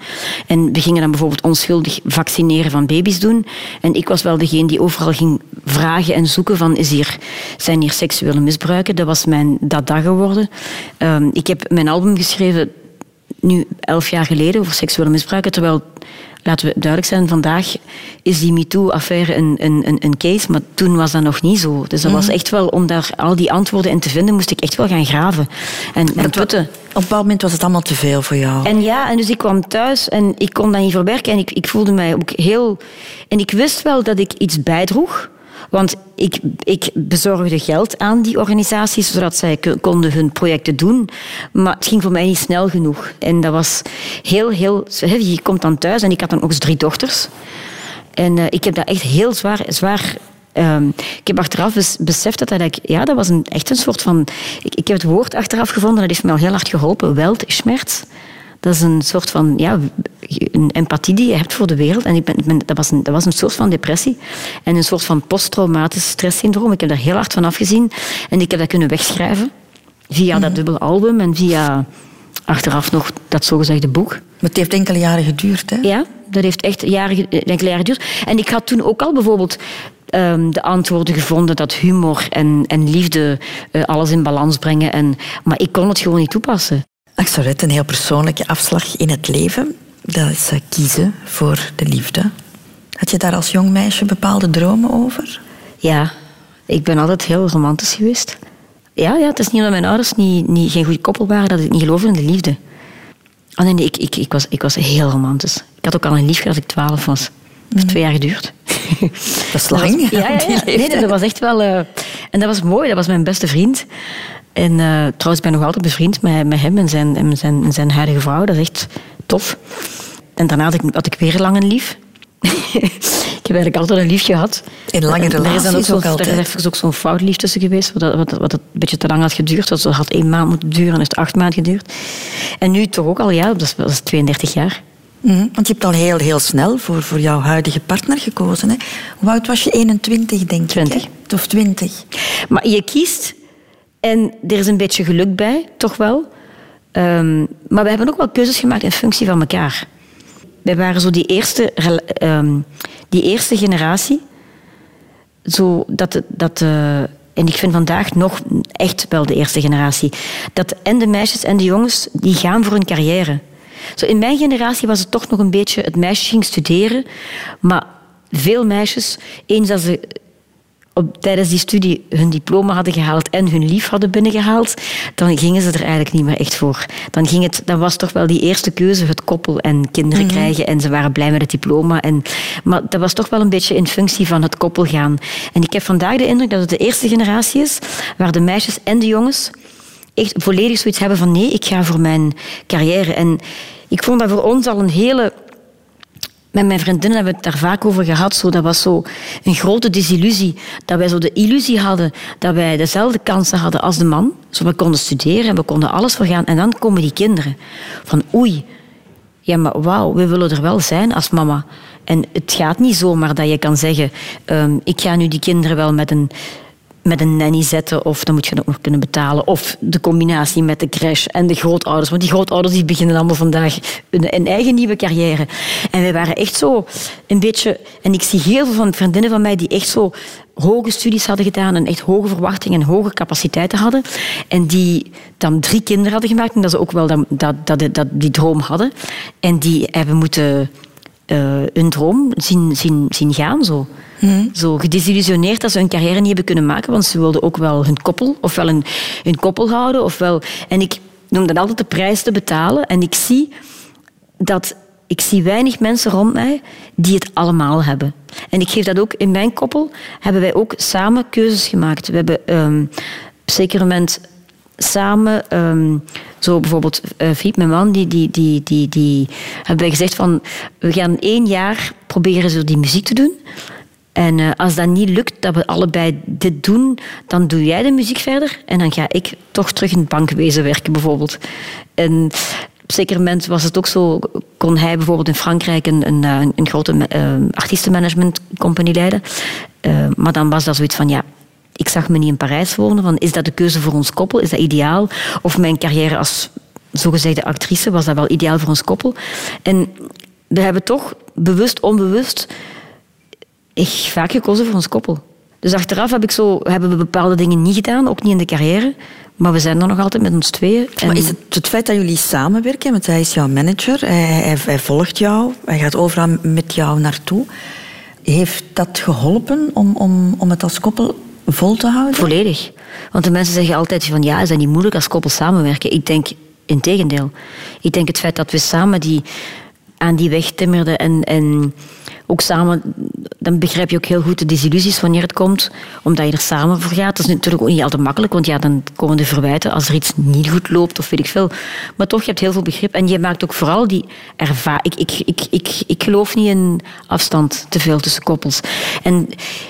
En we gingen dan bijvoorbeeld onschuldig vaccineren van baby's doen. En ik was wel degene die overal ging vragen en zoeken van, is hier, zijn hier seksuele misbruiken? Dat was mijn dada geworden. Ehm, ik heb mijn album geschreven nu elf jaar geleden over seksuele misbruiken, terwijl laten we duidelijk zijn, vandaag is die MeToo-affaire een, een, een, een case, maar toen was dat nog niet zo. Dus dat was echt wel, om daar al die antwoorden in te vinden, moest ik echt wel gaan graven en, en putten. Op een bepaald moment was het allemaal te veel voor jou. En ja, en dus ik kwam thuis en ik kon dat niet verwerken en ik, ik voelde mij ook heel... En ik wist wel dat ik iets bijdroeg, want ik, ik bezorgde geld aan die organisaties, zodat zij konden hun projecten doen. Maar het ging voor mij niet snel genoeg. En dat was heel, heel... Je komt dan thuis en ik had dan ook eens drie dochters. En eh, ik heb dat echt heel zwaar... zwaar ehm, ik heb achteraf bes- beseft dat dat... eigenlijk- Ja, dat was een, echt een soort van... Ik, ik heb het woord achteraf gevonden, dat heeft me al heel hard geholpen. Weltschmerz. Dat is een soort van ja, een empathie die je hebt voor de wereld. En ik ben, ik ben- dat, was een, dat was een soort van depressie. En een soort van posttraumatisch stresssyndroom. Ik heb daar heel hard van afgezien. En ik heb dat kunnen wegschrijven. Via dat dubbele album en via achteraf nog dat zogezegde boek. Maar het heeft enkele jaren geduurd, hè? Ja, dat heeft echt jaren, ge- enkele jaren geduurd. En ik had toen ook al bijvoorbeeld ehm, de antwoorden gevonden dat humor en, en liefde eh, alles in balans brengen. En, maar ik kon het gewoon niet toepassen. Axelret, een heel persoonlijke afslag in het leven. Dat is eh, kiezen voor de liefde. Had je daar als jong meisje bepaalde dromen over? Ja, ik ben altijd heel romantisch geweest. Ja, ja het is niet omdat mijn ouders niet, niet, geen goed koppel waren dat ik niet geloofde in de liefde. Oh nee, nee ik, ik, ik, was, ik was heel romantisch. Ik had ook al een liefje als ik twaalf was. Het heeft twee jaar geduurd. Dat is lang, was- ja, ja, die ja. Nee, dat was echt wel... eh, en dat was mooi, dat was mijn beste vriend. En eh, trouwens, ik ben nog altijd bevriend met, met hem en zijn, en zijn, en zijn huidige vrouw. Dat is echt tof. En daarna had ik, had ik weer lang een lief. ik heb eigenlijk altijd een liefje gehad. In lange En er is dan relaties ook, zo'n- ook Er altijd. is even ook zo'n fout lief tussen geweest, wat, wat, wat het een beetje te lang had geduurd. Dat had één maand moeten duren en is het acht maanden geduurd. En nu toch ook al, ja, dat is, dat is 32 jaar. Mhm, Want je hebt al heel, heel snel voor, voor jouw huidige partner gekozen. Hè? Hoe oud was je? 21, denk 20. ik. hè? Of 20. Maar je kiest en er is een beetje geluk bij, toch wel. Ehm, maar we hebben ook wel keuzes gemaakt in functie van elkaar. Wij waren zo die eerste, ehm, die eerste generatie. Zo dat, dat, eh, en ik vind vandaag nog echt wel de eerste generatie. Dat en de meisjes en de jongens, die gaan voor hun carrière. Zo in mijn generatie was het toch nog een beetje... Het meisje ging studeren, maar veel meisjes, eens dat ze op, tijdens die studie hun diploma hadden gehaald en hun lief hadden binnengehaald, dan gingen ze er eigenlijk niet meer echt voor. Dan, ging het, dan was toch wel die eerste keuze het koppel en kinderen krijgen en ze waren blij met het diploma. En, maar dat was toch wel een beetje in functie van het koppel gaan. En ik heb vandaag de indruk dat het de eerste generatie is waar de meisjes en de jongens echt volledig zoiets hebben van nee, ik ga voor mijn carrière. En ik vond dat voor ons al een hele met mijn vriendinnen hebben we het daar vaak over gehad. Zo, dat was zo een grote desillusie. Dat wij zo de illusie hadden dat wij dezelfde kansen hadden als de man. Zo, we konden studeren en we konden alles vergaan. En dan komen die kinderen. Van oei, ja maar wauw, we willen er wel zijn als mama. En het gaat niet zomaar dat je kan zeggen... ehm, ik ga nu die kinderen wel met een met een nanny zetten of dan moet je dat nog kunnen betalen. Of de combinatie met de crash en de grootouders. Want die grootouders die beginnen allemaal vandaag een, een eigen nieuwe carrière. En wij waren echt zo een beetje... En ik zie heel veel van vriendinnen van mij die echt zo hoge studies hadden gedaan en echt hoge verwachtingen en hoge capaciteiten hadden. En die dan drie kinderen hadden gemaakt en dat ze ook wel dat, dat, dat, die droom hadden. En die hebben moeten uh, hun droom zien, zien, zien gaan. Zo. Zo gedesillusioneerd dat ze hun carrière niet hebben kunnen maken, want ze wilden ook wel hun koppel, ofwel een, hun koppel houden, ofwel... En ik noem dat altijd de prijs te betalen. En ik zie dat... Ik zie weinig mensen rond mij die het allemaal hebben. En ik geef dat ook in mijn koppel. Hebben wij ook samen keuzes gemaakt. We hebben um, op zeker moment samen, um, zo bijvoorbeeld uh, mijn man, die, die, die, die, die hebben wij gezegd van we gaan één jaar proberen zo die muziek te doen. En uh, als dat niet lukt, dat we allebei dit doen, dan doe jij de muziek verder en dan ga ik toch terug in het bankwezen werken, bijvoorbeeld. En op zeker moment was het ook zo, kon hij bijvoorbeeld in Frankrijk een, een, eh, grote uh, artiestenmanagement company leiden. Maar dan was dat zoiets van, ja, ik zag me niet in Parijs wonen. Van, is dat de keuze voor ons koppel? Is dat ideaal? Of mijn carrière als zogezegde actrice, was dat wel ideaal voor ons koppel? En we hebben toch bewust, onbewust ik vaak gekozen voor ons koppel. Dus achteraf heb ik zo, hebben we bepaalde dingen niet gedaan, ook niet in de carrière. Maar we zijn er nog altijd met ons tweeën. En... Maar is het het feit dat jullie samenwerken, want hij is jouw manager, hij, hij, volgt jou, hij gaat overal met jou naartoe. Heeft dat geholpen om, om, om het als koppel vol te houden? Volledig. Want de mensen zeggen altijd van ja, is dat niet moeilijk als koppel samenwerken? Ik denk in tegendeel. Ik denk het feit dat we samen die, aan die weg timmerden en, en ook samen, dan begrijp je ook heel goed de desillusies wanneer het komt, omdat je er samen voor gaat. Dat is natuurlijk ook niet altijd makkelijk, want ja, dan komen de verwijten als er iets niet goed loopt of weet ik veel. Maar toch, je hebt heel veel begrip en je maakt ook vooral die ervaring. Ik, ik, ik, ik, ik geloof niet in afstand te veel tussen koppels. En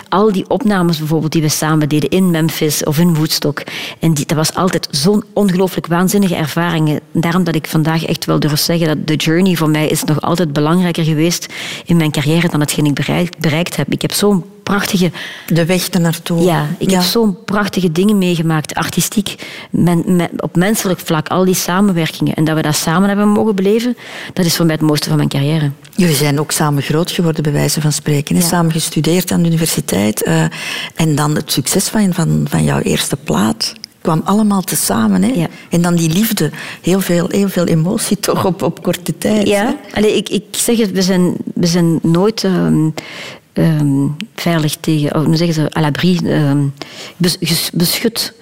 al die opnames bijvoorbeeld die we samen deden in Memphis of in Woodstock, en die, dat was altijd zo'n ongelooflijk waanzinnige ervaring. Daarom dat ik vandaag echt wel durf zeggen dat de journey voor mij is nog altijd belangrijker geweest in mijn carrière dan hetgeen ik bereikt, bereikt heb. Ik heb zo'n prachtige... De weg ernaartoe. Ja, ik heb zo'n prachtige dingen meegemaakt, artistiek, men, op menselijk vlak, al die samenwerkingen. En dat we dat samen hebben mogen beleven, dat is voor mij het mooiste van mijn carrière. Jullie zijn ook samen groot geworden, bij wijze van spreken. Ja. Samen gestudeerd aan de universiteit. Uh, en dan het succes van, van, van jouw eerste plaat kwam allemaal tezamen. Hè? Ja. En dan die liefde. Heel veel, heel veel emotie toch op, op korte tijd. Ja, Allee, ik, ik zeg het, we zijn, we zijn nooit um, um, veilig tegen, hoe zeggen ze, à l'abri, um, beschut.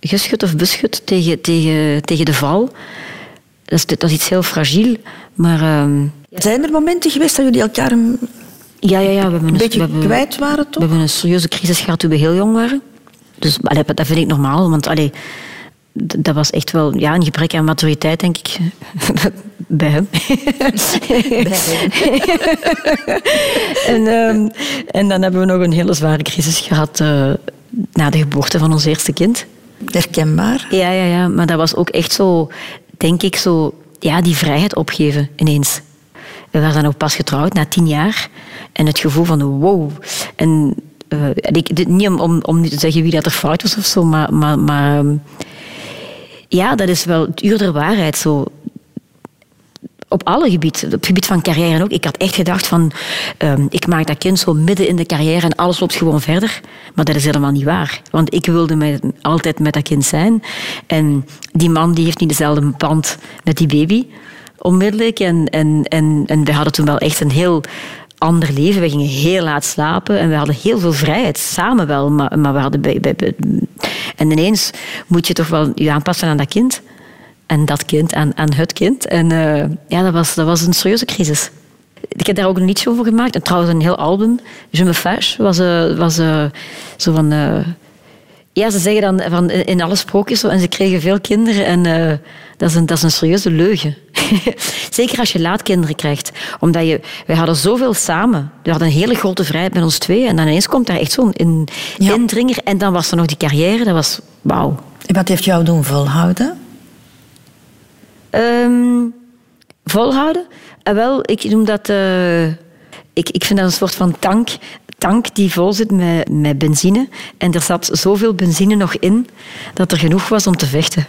Geschut of beschut tegen, tegen, tegen de val. Dat is, dat is iets heel fragiel. Maar, Zijn er momenten geweest dat jullie elkaar een, ja, ja, ja, we hebben een beetje we hebben, kwijt waren? Toch? We hebben een serieuze crisis gehad toen we heel jong waren. Dus allee, dat vind ik normaal, want allee, dat was echt wel ja, een gebrek aan maturiteit, denk ik. Bij hem. Bij hem. en, um, en dan hebben we nog een hele zware crisis gehad uh, na de geboorte van ons eerste kind. Herkenbaar. Ja, ja, ja, maar dat was ook echt zo, denk ik, zo, ja, die vrijheid opgeven ineens. We waren dan ook pas getrouwd, na tien jaar. En het gevoel van wow. En uh, ik, niet om, om, om nu te zeggen wie dat er fout was of zo, maar, maar, maar ehm, ja, dat is wel het uur der waarheid. Zo. Op alle gebieden, op het gebied van carrière ook. Ik had echt gedacht van, um, ik maak dat kind zo midden in de carrière en alles loopt gewoon verder. Maar dat is helemaal niet waar. Want ik wilde met, altijd met dat kind zijn. En die man die heeft niet dezelfde band met die baby onmiddellijk. En, en, en, en we hadden toen wel echt een heel ander leven. We gingen heel laat slapen en we hadden heel veel vrijheid. Samen wel, maar, maar we hadden... Bij, en ineens moet je toch wel je aanpassen aan dat kind. En dat kind aan, aan het kind. En uh, ja, dat was, dat was een serieuze crisis. Ik heb daar ook een liedje over gemaakt. En trouwens, een heel album. Je me fâche was, uh, was uh, zo van... Ja, ze zeggen dan van in alle sprookjes zo, en ze kregen veel kinderen en eh, dat, is een, dat is een serieuze leugen. Zeker als je laat kinderen krijgt. Omdat je, wij hadden zoveel samen. We hadden een hele grote vrijheid met ons twee en dan ineens komt daar echt zo'n in, Ja. indringer en dan was er nog die carrière, dat was wauw. En wat heeft jou doen volhouden? Ehm, volhouden? Eh, wel, ik noem dat... eh, ik, ik vind dat een soort van tank, tank die vol zit met, benzine. En er zat zoveel benzine nog in dat er genoeg was om te vechten.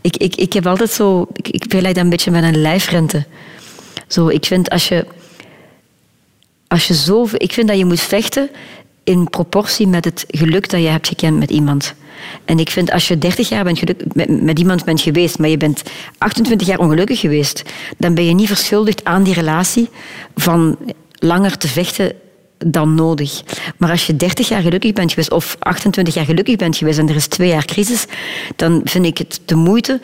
Ik, ik, ik heb altijd zo... Ik, ik vergelijk dat een beetje met een lijfrente. Zo, ik vind als je... Als je zo, ik vind dat je moet vechten in proportie met het geluk dat je hebt gekend met iemand. En ik vind als je 30 jaar bent geluk, met, met iemand bent geweest, maar je bent 28 jaar ongelukkig geweest, dan ben je niet verschuldigd aan die relatie van langer te vechten dan nodig. Maar als je 30 jaar gelukkig bent geweest of 28 jaar gelukkig bent geweest en er is twee jaar crisis, dan vind ik het de moeite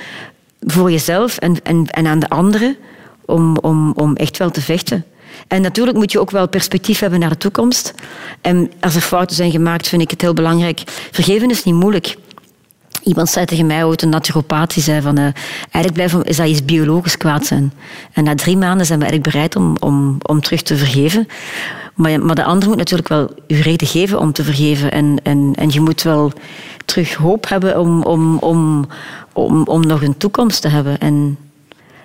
voor jezelf en, en, en aan de anderen om, om, om echt wel te vechten. En natuurlijk moet je ook wel perspectief hebben naar de toekomst. En als er fouten zijn gemaakt, vind ik het heel belangrijk. Vergeven is niet moeilijk. Iemand zei tegen mij ooit, een naturopaat, die zei van... eh, eigenlijk blijven, is dat iets biologisch kwaad zijn. En na drie maanden zijn we eigenlijk bereid om, om, om terug te vergeven. Maar, maar de ander moet natuurlijk wel je reden geven om te vergeven. En, en, en je moet wel terug hoop hebben om, om, om, om, om nog een toekomst te hebben. En,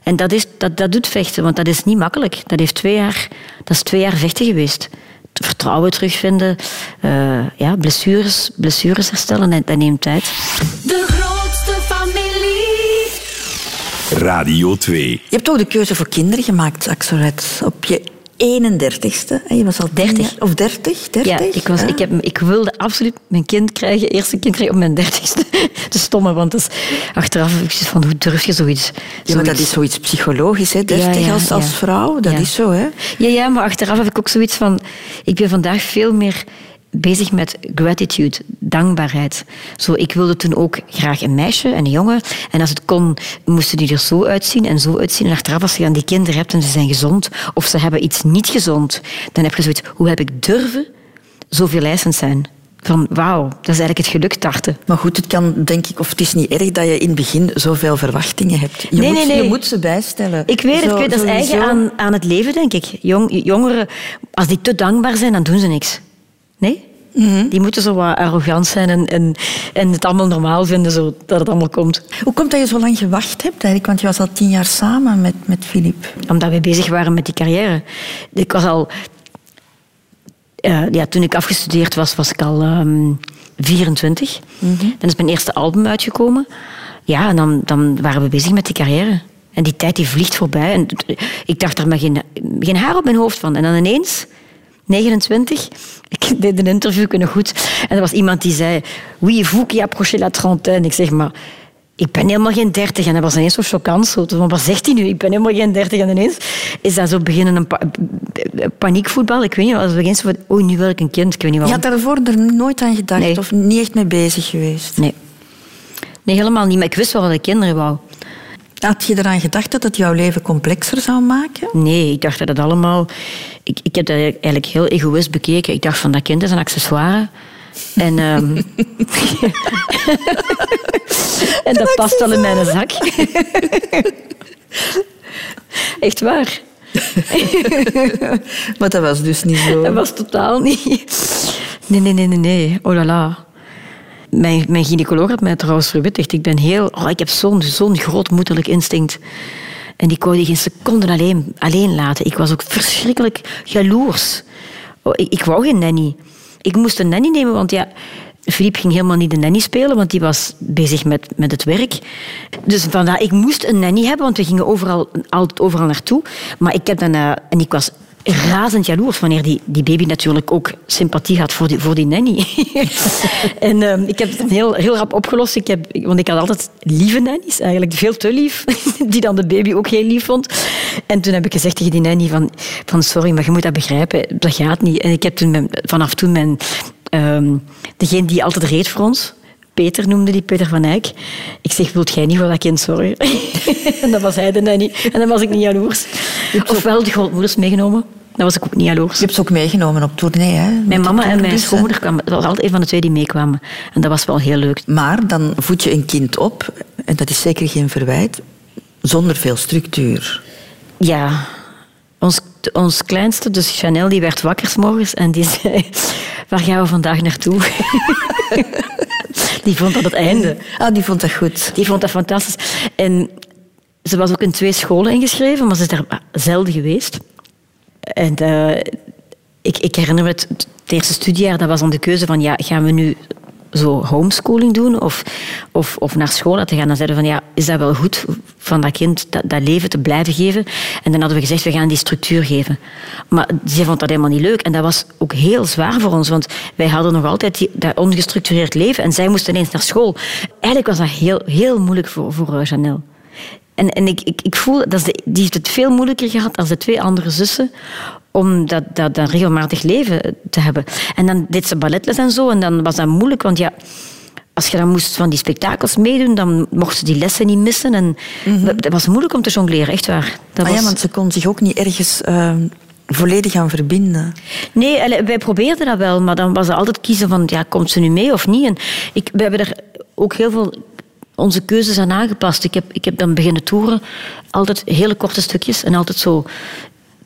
en dat, is, dat, dat doet vechten, want dat is niet makkelijk. Dat, heeft twee jaar, dat is twee jaar vechten geweest. Vertrouwen terugvinden, eh, ja, blessures, blessures herstellen, dat, dat neemt tijd. De grootste familie. Radio 2. Je hebt ook de keuze voor kinderen gemaakt, Axelred. Op je 31ste. hè? Je was al 30. jaar- Of 30? 30 Ja, ik, was, ik, heb, ik wilde absoluut mijn kind krijgen, eerste kind krijgen op mijn dertigste. Te stomme, want dat is achteraf heb ik zoiets van, hoe durf je zoiets? Ja, maar dat is zoiets psychologisch, hè? 30 Ja, ja, als, als vrouw. Dat is zo, hè? Ja, ja, maar achteraf heb ik ook zoiets van... Ik ben vandaag veel meer bezig met gratitude, dankbaarheid. Zo, ik wilde toen ook graag een meisje en een jongen. En als het kon, moesten die er zo uitzien en zo uitzien. En achteraf, als je dan die kinderen hebt en ze zijn gezond, of ze hebben iets niet gezond, dan heb je zoiets... Hoe heb ik durven zoveel eisend zijn? Van, wauw, dat is eigenlijk het geluk tarten. Maar goed, het kan, denk ik, of het is niet erg dat je in het begin zoveel verwachtingen hebt. Je, Nee, moet, nee, nee. je moet ze bijstellen. Ik weet het, Zo- ik weet, dat is eigen aan, aan het leven, denk ik. Jong, jongeren, als die te dankbaar zijn, dan doen ze niks. Nee? Mhm. Die moeten zo wat arrogant zijn en, en, en het allemaal normaal vinden, zo, dat het allemaal komt. Hoe komt dat je zo lang gewacht hebt eigenlijk? Want je was al tien jaar samen met, met Filip. Omdat we bezig waren met die carrière. Ik was al... eh, ja, toen ik afgestudeerd was, was ik al ehm, 24. Dan is mijn eerste album uitgekomen. Ja, en dan, dan waren we bezig met die carrière. En die tijd die vliegt voorbij. En ik dacht er maar geen, geen haar op mijn hoofd van. En dan ineens, 29, ik deed een interview kunnen goed. En er was iemand die zei... Oui, vous qui approchez la trentaine. Ik zeg maar... Ik ben helemaal geen dertig. En dat was ineens zo choquant. Zo, van, wat zegt hij nu? Ik ben helemaal geen dertig. En ineens is dat zo beginnen een pa- paniekvoetbal. Ik weet niet, was ineens zo van... Oei, nu wil ik een kind. Ik weet niet Je waarom. had daarvoor er nooit aan gedacht Nee. of niet echt mee bezig geweest. Nee. Nee, helemaal niet. Maar ik wist wel dat ik kinderen wou. Had je eraan gedacht dat het jouw leven complexer zou maken? Nee, ik dacht dat het allemaal... Ik, ik heb dat eigenlijk heel egoïst bekeken. Ik dacht van, dat kind is een accessoire. En, ehm, en dat past wel in mijn zak. Echt waar. Maar dat was dus niet zo. Dat was totaal niet... Nee, nee, nee, nee, nee. Oh la la. Mijn, mijn gynaecoloog had mij trouwens verwittigd. Ik ben heel... Oh, ik heb zo'n zo'n groot moederlijk instinct. En ik wou die geen seconde alleen, alleen laten. Ik was ook verschrikkelijk jaloers. Oh, ik, ik wou geen nanny. Ik moest een nanny nemen, want ja... Philippe ging helemaal niet de nanny spelen, want die was bezig met, met het werk. Dus vandaar, ik moest een nanny hebben, want we gingen overal, altijd overal naartoe. Maar ik heb dan... en ik was razend jaloers wanneer die, die baby natuurlijk ook sympathie had voor die, voor die nanny. en ehm, ik heb het heel, heel rap opgelost. Ik heb, want ik had altijd lieve nannies, eigenlijk veel te lief, die dan de baby ook heel lief vond. En toen heb ik gezegd tegen die nanny van, van sorry, maar je moet dat begrijpen, dat gaat niet. En ik heb toen mijn- vanaf toen mijn, ehm, degene die altijd reed voor ons, Peter noemde die, Peter van Eyck. Ik zeg, wilt jij niet voor dat kind zorgen? en dan was hij de nanny. En dan was ik niet jaloers. Ofwel de grootmoeders meegenomen. was ik ook niet jaloers. Je hebt ze ook meegenomen op tournee, hè? Met Mijn mama en mijn schoonmoeder kwamen. Het was altijd een van de twee die meekwamen. En dat was wel heel leuk. Maar dan voed je een kind op, en dat is zeker geen verwijt, zonder veel structuur. Ja, ons, ons kleinste, dus Chanel, die werd wakker 's morgens en die zei... Waar gaan we vandaag naartoe? die vond dat het einde. Ah, die vond dat goed. Die vond dat fantastisch. En ze was ook in twee scholen ingeschreven, maar ze is daar zelden geweest. En eh, ik, ik herinner me het, het eerste studiejaar, dat was dan de keuze van, ja, gaan we nu zo homeschooling doen of, of, of naar school laten gaan? Dan zeiden we van, ja, is dat wel goed van dat kind dat, dat leven te blijven geven? En dan hadden we gezegd, we gaan die structuur geven. Maar ze vond dat helemaal niet leuk. En dat was ook heel zwaar voor ons, want wij hadden nog altijd dat ongestructureerd leven en zij moest ineens naar school. Eigenlijk was dat heel, heel moeilijk voor, voor eh, Janelle. En, en ik, ik, ik voel, dat de, die heeft het veel moeilijker gehad als de twee andere zussen om dat, dat, dat regelmatig leven te hebben. En dan deed ze balletles en zo, en dan was dat moeilijk, want ja, als je dan moest van die spektakels meedoen, dan mocht ze die lessen niet missen. En Het was moeilijk om te jongleren, echt waar. Dat Ah ja, was- want ze kon zich ook niet ergens eh, volledig aan verbinden. Nee, wij probeerden dat wel, maar dan was het altijd kiezen van, ja, komt ze nu mee of niet? En ik, we hebben er ook heel veel onze keuzes aan aangepast. Ik heb, ik heb dan beginnen toeren, altijd hele korte stukjes en altijd zo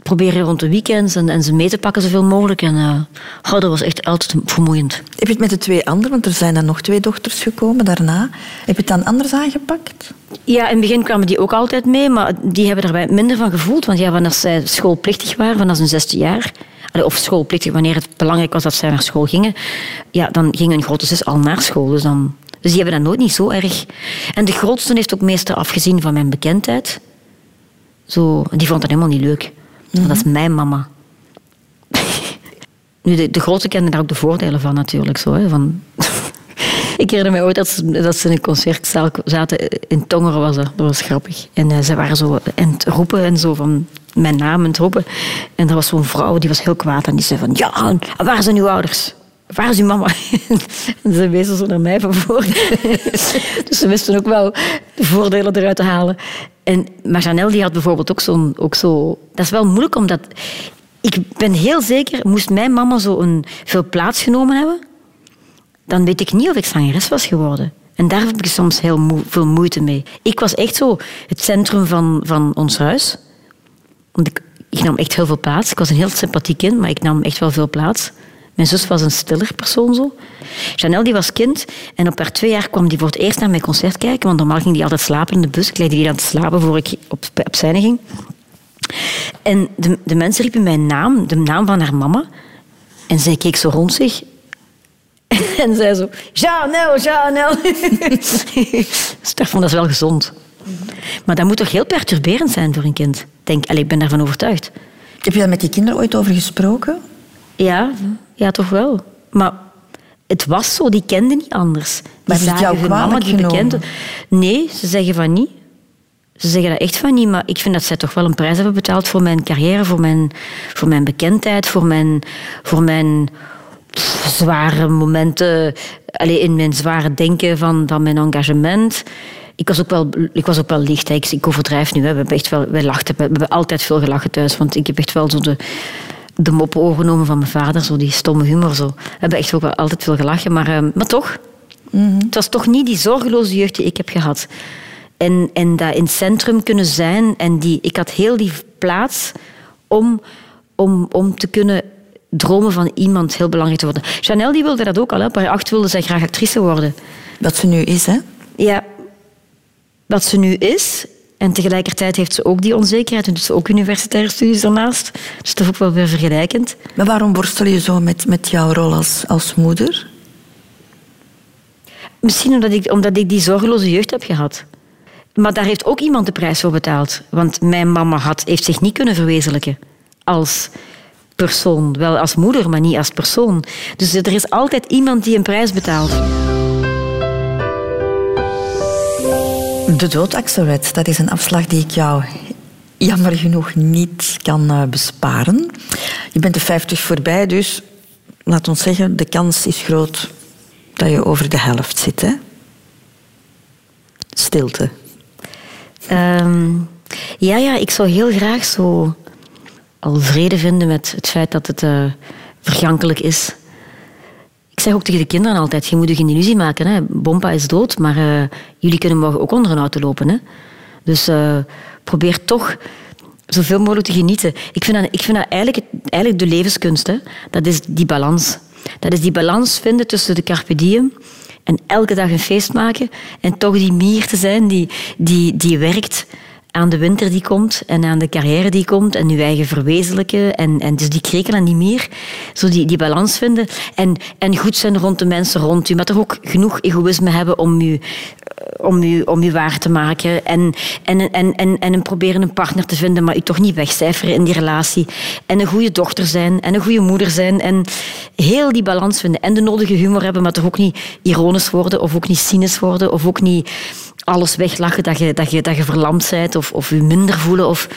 proberen rond de weekends en, en ze mee te pakken zoveel mogelijk. En eh, oh, dat was echt altijd vermoeiend. Heb je het met de twee anderen, want er zijn dan nog twee dochters gekomen daarna, heb je het dan anders aangepakt? Ja, in het begin kwamen die ook altijd mee, maar die hebben er wij minder van gevoeld. Want ja, wanneer zij schoolplichtig waren, vanaf hun zesde jaar, of schoolplichtig, wanneer het belangrijk was dat zij naar school gingen, ja, dan ging hun grote zus al naar school. Dus, dan, dus die hebben dat nooit niet zo erg. En de grootste heeft ook meestal afgezien van mijn bekendheid. Zo, die vond dat helemaal niet leuk. Dat is mijn mama. Nu, de, de grote kenden daar ook de voordelen van natuurlijk. Zo, hè, van ik herinner me ooit dat ze, dat ze in een concertzaal zaten. In Tongeren was dat. Dat was grappig. En eh, ze waren zo aan het roepen en zo van mijn naam aan het roepen. En er was zo'n vrouw, die was heel kwaad. En die zei van, ja, en waar zijn uw ouders? Waar is uw mama? ze wezen zo naar mij van voor. dus ze wisten ook wel de voordelen eruit te halen. En, maar Janelle die had bijvoorbeeld ook zo'n... Ook zo, dat is wel moeilijk, omdat... Ik ben heel zeker, moest mijn mama zo een, veel plaats genomen hebben, dan weet ik niet of ik zangeres was geworden. En daar heb ik soms heel veel moeite mee. Ik was echt zo het centrum van, van ons huis. Want ik, ik nam echt heel veel plaats. Ik was een heel sympathiek kind, maar ik nam echt wel veel plaats. Mijn zus was een stiller persoon zo. Chanel die was kind en op haar twee jaar kwam die voor het eerst naar mijn concert kijken, want normaal ging die altijd slapen in de bus. Ik legde die dan te slapen voor ik op, op scène ging. En de, de mensen riepen mijn naam, de naam van haar mama. En zij keek zo rond zich. En zei zo, Janel, Janel. dus ik vond dat is wel gezond. Maar dat moet toch heel perturberend zijn voor een kind? Denk, allee, ik ben daarvan overtuigd. Heb je daar met die kinderen ooit over gesproken? Ja, ja, toch wel. Maar het was zo, die kenden niet anders. Maar ze het jou zagen hun mama, die bekende. Nee, ze zeggen van niet. Ze zeggen dat echt van niet, maar ik vind dat zij toch wel een prijs hebben betaald voor mijn carrière, voor mijn, voor mijn bekendheid, voor mijn, voor mijn pff, zware momenten, allee, in mijn zware denken van, van mijn engagement. Ik was ook wel, ik was ook wel licht. hè. Ik, ik overdrijf nu. Hè. We hebben echt wel, wij lachten, we hebben altijd veel gelachen thuis. Want ik heb echt wel zo de, de moppen overgenomen van mijn vader. Zo die stomme humor. Zo. We hebben echt ook wel altijd veel gelachen. Maar, eh, maar toch, het was toch niet die zorgeloze jeugd die ik heb gehad. En, en dat in het centrum kunnen zijn. En die, ik had heel die plaats om, om, om te kunnen dromen van iemand heel belangrijk te worden. Chanel die wilde dat ook al. Hè. Acht wilde zij graag actrice worden. Wat ze nu is, hè? Ja, wat ze nu is. En tegelijkertijd heeft ze ook die onzekerheid. En doet ze ook universitaire studies daarnaast. Dus dat is ook wel weer vergelijkend. Maar waarom worstel je zo met, met jouw rol als, als moeder? Misschien omdat ik, omdat ik die zorgeloze jeugd heb gehad. Maar daar heeft ook iemand de prijs voor betaald. Want mijn mama had, heeft zich niet kunnen verwezenlijken als persoon. Wel als moeder, maar niet als persoon. Dus er is altijd iemand die een prijs betaalt. De dood, dat is een afslag die ik jou jammer genoeg niet kan eh, besparen. Je bent de 50 voorbij, dus laat ons zeggen, de kans is groot dat je over de helft zit. Hè? Stilte. Ehm, ja, ja, ik zou heel graag zo al vrede vinden met het feit dat het eh, vergankelijk is. Zeg ook tegen de kinderen altijd, je moet geen illusie maken. Hè. Bompa is dood, maar eh, jullie kunnen morgen ook onder een auto lopen. Hè. Dus eh, probeer toch zoveel mogelijk te genieten. Ik vind dat, ik vind eigenlijk, eigenlijk de levenskunst. Dat is die balans. Dat is die balans vinden tussen de carpe diem en elke dag een feest maken en toch die mier te zijn die, die, die werkt aan de winter die komt en aan de carrière die komt en je eigen verwezenlijken en, en dus die krekel en die mier, zo die, die balans vinden. En, en goed zijn rond de mensen rond u, maar toch ook genoeg egoïsme hebben om u, om u, om waar te maken en, en, en, en, en proberen een partner te vinden, maar u toch niet wegcijferen in die relatie. En een goede dochter zijn en een goede moeder zijn en heel die balans vinden. En de nodige humor hebben, maar toch ook niet ironisch worden of ook niet cynisch worden of ook niet alles weglachen dat je, dat je, dat je verlamd bent of, of je minder voelen. Of...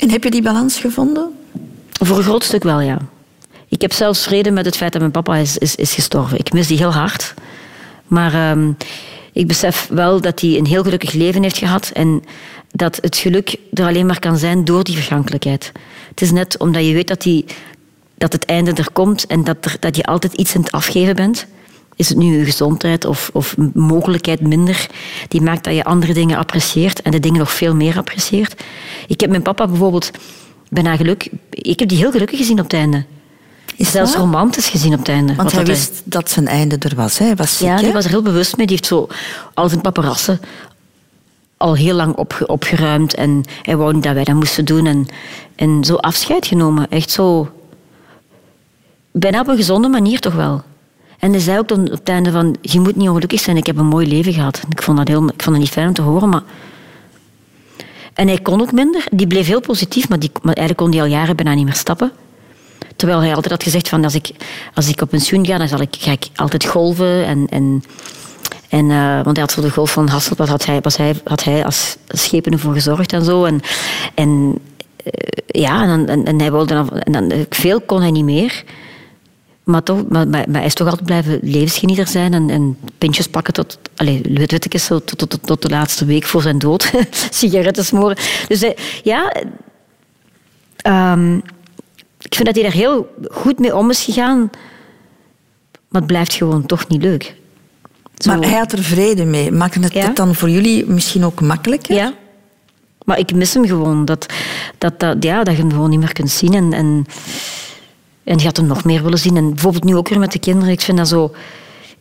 En heb je die balans gevonden? Voor een groot stuk wel, ja. Ik heb zelfs vrede met het feit dat mijn papa is, is, is gestorven. Ik mis die heel hard. Maar ehm, ik besef wel dat hij een heel gelukkig leven heeft gehad en dat het geluk er alleen maar kan zijn door die vergankelijkheid. Het is net omdat je weet dat, die, dat het einde er komt en dat, er, dat je altijd iets aan het afgeven bent. Is het nu je gezondheid of, of mogelijkheid minder? Die maakt dat je andere dingen apprecieert en de dingen nog veel meer apprecieert. Ik heb mijn papa bijvoorbeeld bijna geluk... Ik heb die heel gelukkig gezien op het einde. Is Zelfs dat? romantisch gezien op het einde. Want hij dat wist dat zijn einde er was. Hè? Hij was ziek, ja, die hè? was er heel bewust mee. Die heeft zo al zijn paparassen al heel lang opge- opgeruimd. En hij wou niet dat wij dat moesten doen. En, en zo afscheid genomen. Echt zo... Bijna op een gezonde manier toch wel. En hij zei ook dan op het einde van... Je moet niet ongelukkig zijn, ik heb een mooi leven gehad. Ik vond dat, heel, ik vond dat niet fijn om te horen, maar... En hij kon ook minder. Die bleef heel positief, maar, die, maar eigenlijk kon hij al jaren bijna niet meer stappen. Terwijl hij altijd had gezegd van... Als ik, als ik op pensioen ga, dan zal ik, ga ik altijd golven en... en en, eh, want hij had zo de golf van Hasselblad, had hij, was hij, had hij als schepen ervoor gezorgd en zo. En, en eh, ja, en, dan, en dan, veel kon hij niet meer. Maar, toch, maar, maar, maar hij is toch altijd blijven levensgenieter zijn en, en pintjes pakken tot, allez, zo tot, tot, tot, tot de laatste week voor zijn dood. Sigaretten smoren. Dus hij, ja, ehm, ik vind dat hij daar heel goed mee om is gegaan. Maar het blijft gewoon toch niet leuk. Zo- Maar hij had er vrede mee. Maakte het Ja. het dan voor jullie misschien ook makkelijker? Ja. Maar ik mis hem gewoon. Dat, dat, dat, ja, dat je hem gewoon niet meer kunt zien. En, en, en je had hem nog meer willen zien. En bijvoorbeeld nu ook weer met de kinderen. Ik vind dat zo...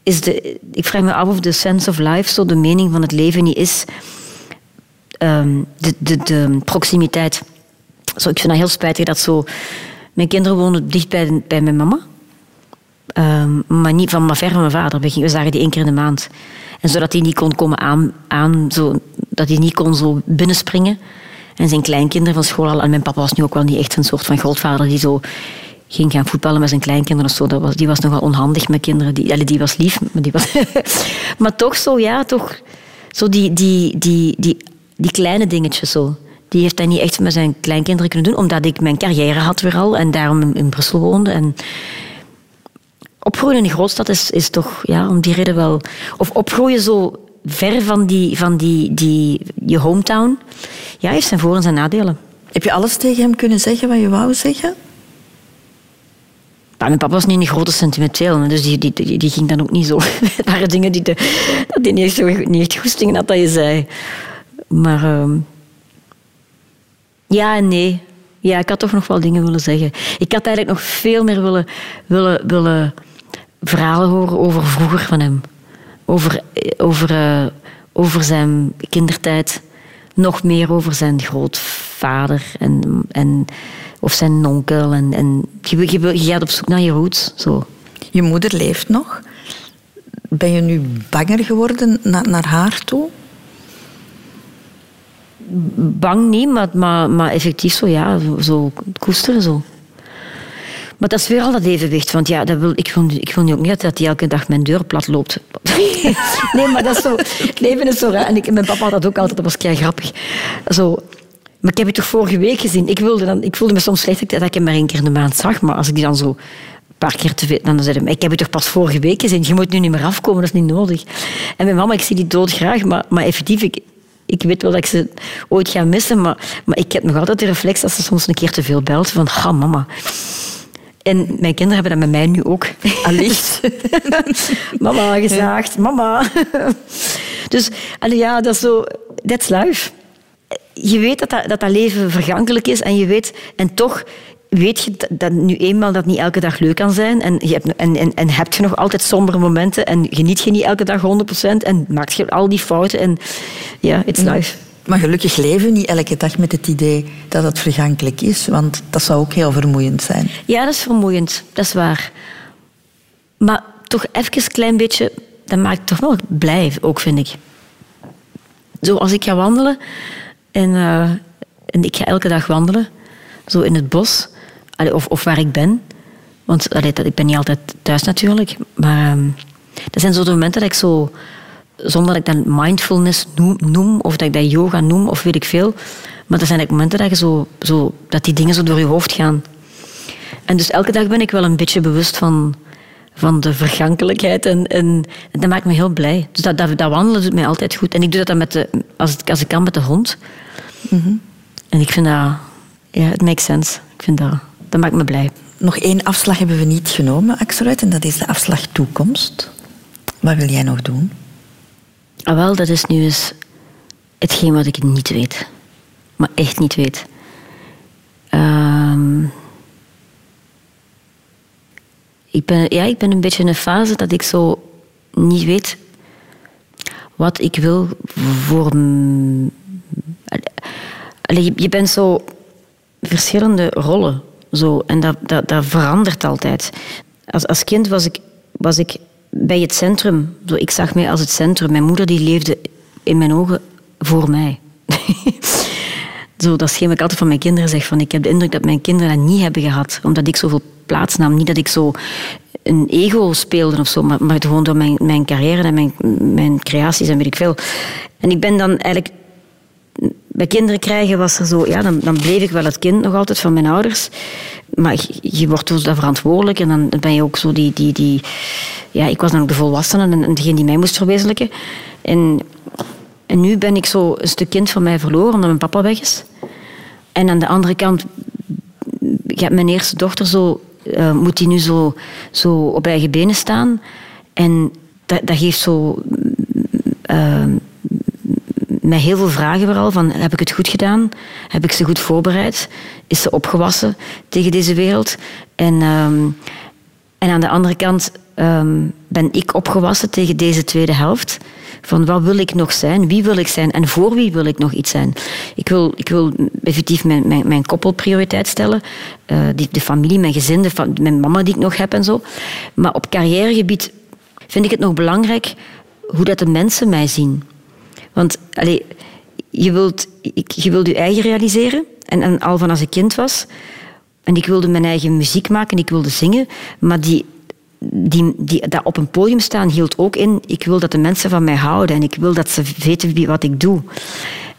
Is de, ik vraag me af of de sense of life, zo de mening van het leven niet is... ehm, de, de, de proximiteit. Zo, ik vind dat heel spijtig dat zo... Mijn kinderen wonen dicht bij, bij mijn mama. Ehm, maar niet van maar ver van mijn vader. We, zagen die één keer in de maand. En zodat hij niet kon komen aan, aan zo, dat hij niet kon zo binnenspringen. En zijn kleinkinderen van school al. En mijn papa was nu ook wel niet echt een soort van grootvader die zo ging gaan voetballen met zijn kleinkinderen of zo. Dat was, die was nogal onhandig met kinderen. Die, die was lief, maar die was... maar toch zo, ja, toch... Zo die, die, die, die, die kleine dingetjes zo. Die heeft hij niet echt met zijn kleinkinderen kunnen doen, omdat ik mijn carrière had weer al en daarom in, in Brussel woonde. En opgroeien in een grootstad is, is toch ja, om die reden wel... Of opgroeien zo ver van, die, van die, die, je hometown, ja, heeft zijn voor- en zijn nadelen. Heb je alles tegen hem kunnen zeggen wat je wou zeggen? Maar mijn papa was niet een grote sentimenteel, dus die, die, die, ging dan ook niet zo. Het waren dingen die, die niet zo, niet echt had dat je zei. Maar ehm, ja en nee. Ja, ik had toch nog wel dingen willen zeggen. Ik had eigenlijk nog veel meer willen, willen, willen verhalen horen over vroeger van hem. Over, over, eh, over zijn kindertijd. Nog meer over zijn grootvader en, en, of zijn onkel. En, en je, je, je gaat op zoek naar je roots. Zo. Je moeder leeft nog. Ben je nu banger geworden na- naar haar toe? Bang niet, maar, maar, maar effectief zo, ja, zo, koesteren zo. Maar dat is weer al dat evenwicht. Want ja, dat wil, ik, wil, ik wil nu ook niet dat hij elke dag mijn deur plat loopt. nee, maar dat is zo, het leven is zo raar. En ik, mijn papa had dat ook altijd, dat was kei grappig. Zo, maar ik heb je toch vorige week gezien. Ik, wilde dan, ik voelde me soms slecht dat ik hem maar één keer in de maand zag. Maar als ik die dan zo een paar keer te veel... Dan zei hij, ik heb je toch pas vorige week gezien. Je moet nu niet meer afkomen, dat is niet nodig. En mijn mama, ik zie die dood graag. Maar, maar effectief, ik, ik weet wel dat ik ze ooit ga missen, maar, maar ik heb nog altijd de reflex als ze soms een keer te veel belt van, ha mama. En mijn kinderen hebben dat met mij nu ook. Allicht. mama gezaagd, mama. dus ja, dat is zo, that's life. Je weet dat dat, dat dat leven vergankelijk is en je weet, en toch weet je dat- nu eenmaal dat niet elke dag leuk kan zijn. En, je hebt, en, en, en heb je nog altijd sombere momenten en geniet je niet elke dag 100% en maak je al die fouten. En ja, it's life. Maar gelukkig leven we niet elke dag met het idee dat het vergankelijk is, want dat zou ook heel vermoeiend zijn. Ja, dat is vermoeiend, dat is waar. Maar toch even een klein beetje, dat maakt toch wel blij, ook vind ik. Zo als ik ga wandelen en, eh, en ik ga elke dag wandelen, zo in het bos, of, of waar ik ben. Want dat, ik ben niet altijd thuis natuurlijk, maar ehm, dat zijn zo de momenten dat ik zo, zonder dat ik dat mindfulness noem, of dat ik dat yoga noem, of weet ik veel. Maar dat zijn eigenlijk momenten dat, je zo, zo, dat die dingen zo door je hoofd gaan. En dus elke dag ben ik wel een beetje bewust van, van de vergankelijkheid. En, en, dat maakt me heel blij. Dus dat, dat, dat wandelen doet mij altijd goed. En ik doe dat dan met de, als, als ik kan met de hond. En ik vind dat... Ja, het makes sense. Ik vind dat... Dat maakt me blij. Nog één afslag hebben we niet genomen, Axeruit, en dat is de afslag toekomst. Wat wil jij nog doen? Ah, wel, dat is nu eens hetgeen wat ik niet weet. Maar echt niet weet. Ehm, ik, ben, ja, ik ben een beetje in een fase dat ik zo niet weet wat ik wil voor... Allee, je, bent zo verschillende rollen. Zo, en dat, dat, dat verandert altijd. Als, als kind was ik, was ik bij het centrum. Zo, ik zag mij als het centrum. Mijn moeder die leefde in mijn ogen voor mij. Zo, dat is ik altijd van mijn kinderen zeg. Van, ik heb de indruk dat mijn kinderen dat niet hebben gehad. Omdat ik zoveel plaats nam. Niet dat ik zo een ego speelde of zo. Maar, maar gewoon door mijn, mijn carrière en mijn, mijn creaties en weet ik veel. En ik ben dan eigenlijk bij kinderen krijgen was er zo, ja, dan, dan bleef ik wel het kind nog altijd van mijn ouders. Maar je, wordt dus verantwoordelijk en dan ben je ook zo die, die, die ja, ik was dan ook de volwassene en, en degene die mij moest verwezenlijken. En, en nu ben ik zo een stuk kind van mij verloren omdat mijn papa weg is. En aan de andere kant, ja, mijn eerste dochter zo, eh, moet die nu zo, zo op eigen benen staan. En dat, dat geeft zo eh, mij heel veel vragen vooral. Van, heb ik het goed gedaan? Heb ik ze goed voorbereid? Is ze opgewassen tegen deze wereld? En, ehm, en aan de andere kant ehm, ben ik opgewassen tegen deze tweede helft. Van wat wil ik nog zijn? Wie wil ik zijn? En voor wie wil ik nog iets zijn? Ik wil, ik wil effectief mijn, mijn, mijn koppel prioriteit stellen. Eh, die, de familie, mijn gezin, de mijn mama die ik nog heb en zo. Maar op carrièregebied vind ik het nog belangrijk hoe dat de mensen mij zien. Want je, wilt, je wilt je eigen realiseren. En, al van als ik kind was. En ik wilde mijn eigen muziek maken, ik wilde zingen. Maar die, die, die, dat op een podium staan hield ook in... Ik wil dat de mensen van mij houden. En ik wil dat ze weten wat ik doe.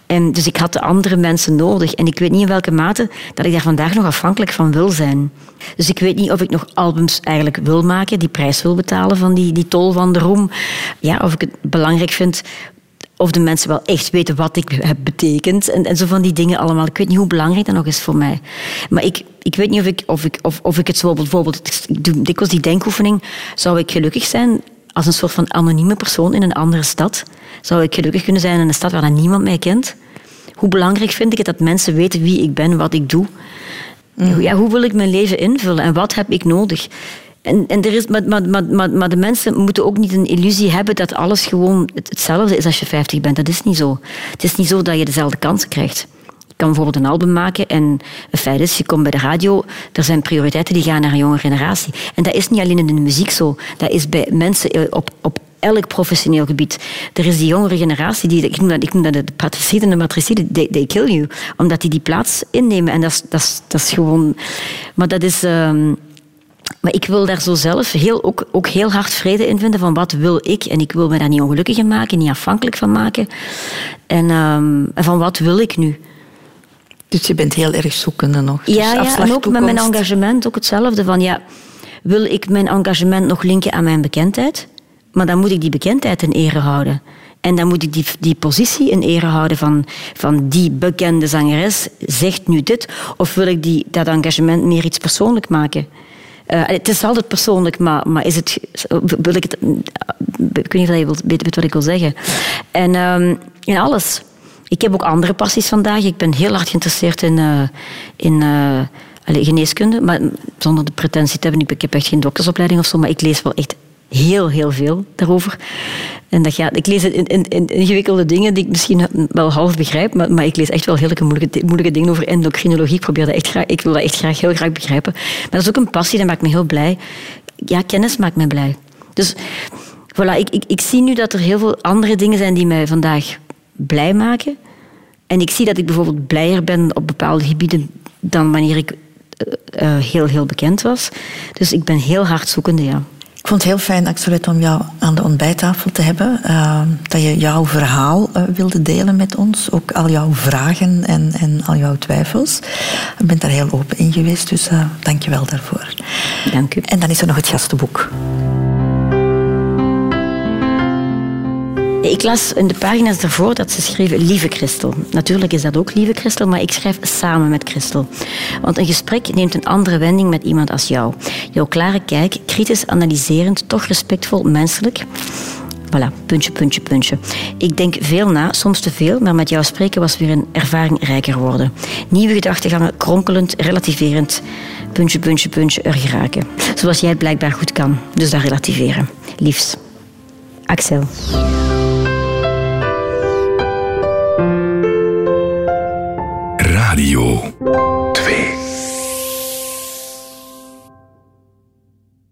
En dus ik had de andere mensen nodig. En ik weet niet in welke mate dat ik daar vandaag nog afhankelijk van wil zijn. Dus ik weet niet of ik nog albums eigenlijk wil maken, die prijs wil betalen van die, die tol van de roem. Ja, of ik het belangrijk vind of de mensen wel echt weten wat ik heb betekend. En, en zo van die dingen allemaal. Ik weet niet hoe belangrijk dat nog is voor mij. Maar ik, ik weet niet of ik, of, ik, of, of ik het zo bijvoorbeeld... Ik doe dikwijls die denkoefening. Zou ik gelukkig zijn als een soort van anonieme persoon in een andere stad? Zou ik gelukkig kunnen zijn in een stad waar niemand mij kent? Hoe belangrijk vind ik het dat mensen weten wie ik ben, wat ik doe? Ja, hoe wil ik mijn leven invullen en wat heb ik nodig? En, en er is, maar, maar, maar, maar, de mensen moeten ook niet een illusie hebben dat alles gewoon het- hetzelfde is als je 50 bent. Dat is niet zo. Het is niet zo dat je dezelfde kansen krijgt. Je kan bijvoorbeeld een album maken en een feit is, je komt bij de radio, er zijn prioriteiten die gaan naar een jonge generatie. En dat is niet alleen in de muziek zo. Dat is bij mensen eh, op, op elk professioneel gebied. Er is die jongere generatie, die, ik, noem dat, ik noem dat de patriciden en de matriciden, they, they kill you. Omdat die die plaats innemen. En dat is, dat is, dat is gewoon... Maar dat is... ehm, maar ik wil daar zo zelf heel, ook, ook heel hard vrede in vinden van wat wil ik. En ik wil me daar niet ongelukkig in maken, niet afhankelijk van maken. En, ehm, en van wat wil ik nu? Dus je bent heel erg zoekende nog. Dus Ja, ja en ook met mijn engagement ook hetzelfde. Van, ja, wil ik mijn engagement nog linken aan mijn bekendheid? Maar dan moet ik die bekendheid in ere houden. En En dan moet ik die, die positie in ere houden van, van die bekende zangeres zegt nu dit. Of wil ik die, dat engagement meer iets persoonlijk maken? Uh, het is altijd persoonlijk, maar, maar is het, wil ik het... Ik weet niet of je weet, wat ik wil zeggen. En um, in alles. Ik heb ook andere passies vandaag. Ik ben heel hard geïnteresseerd in, uh, in geneeskunde. Maar zonder de pretentie te hebben, ik heb echt geen doktersopleiding of zo, maar ik lees wel echt heel, heel veel daarover. En dat gaat, ik lees in, in, in ingewikkelde dingen die ik misschien wel half begrijp, maar, maar ik lees echt wel heel moeilijke, moeilijke dingen over endocrinologie. Ik, probeer dat echt ik wil dat echt graag, heel graag begrijpen. Maar dat is ook een passie, dat maakt me heel blij. Ja, kennis maakt me blij. Dus voilà, ik, ik, ik zie nu dat er heel veel andere dingen zijn die mij vandaag blij maken. En ik zie dat ik bijvoorbeeld blijer ben op bepaalde gebieden dan wanneer ik uh, heel, heel bekend was. Dus ik ben heel hard zoekende, ja. Ik vond het heel fijn, Axelette, om jou aan de ontbijttafel te hebben. Uh, dat je jouw verhaal uh, wilde delen met ons. Ook al jouw vragen en, en al jouw twijfels. Je bent daar heel open in geweest, dus uh, dank je wel daarvoor. Dank u. En dan is er nog het gastenboek. Ik las in de pagina's ervoor dat ze schreven Lieve Christel. Natuurlijk is dat ook Lieve Christel, maar ik schrijf samen met Christel. Want een gesprek neemt een andere wending met iemand als jou. Jouw klare kijk, kritisch analyserend, toch respectvol, menselijk. Voilà, puntje, puntje, puntje. Ik denk veel na, soms te veel, maar met jou spreken was weer een ervaring rijker worden. Nieuwe gedachtegangen, kronkelend, relativerend, puntje, puntje, puntje, er geraken. Zoals jij het blijkbaar goed kan. Dus dat relativeren. Liefs. Axel. 2.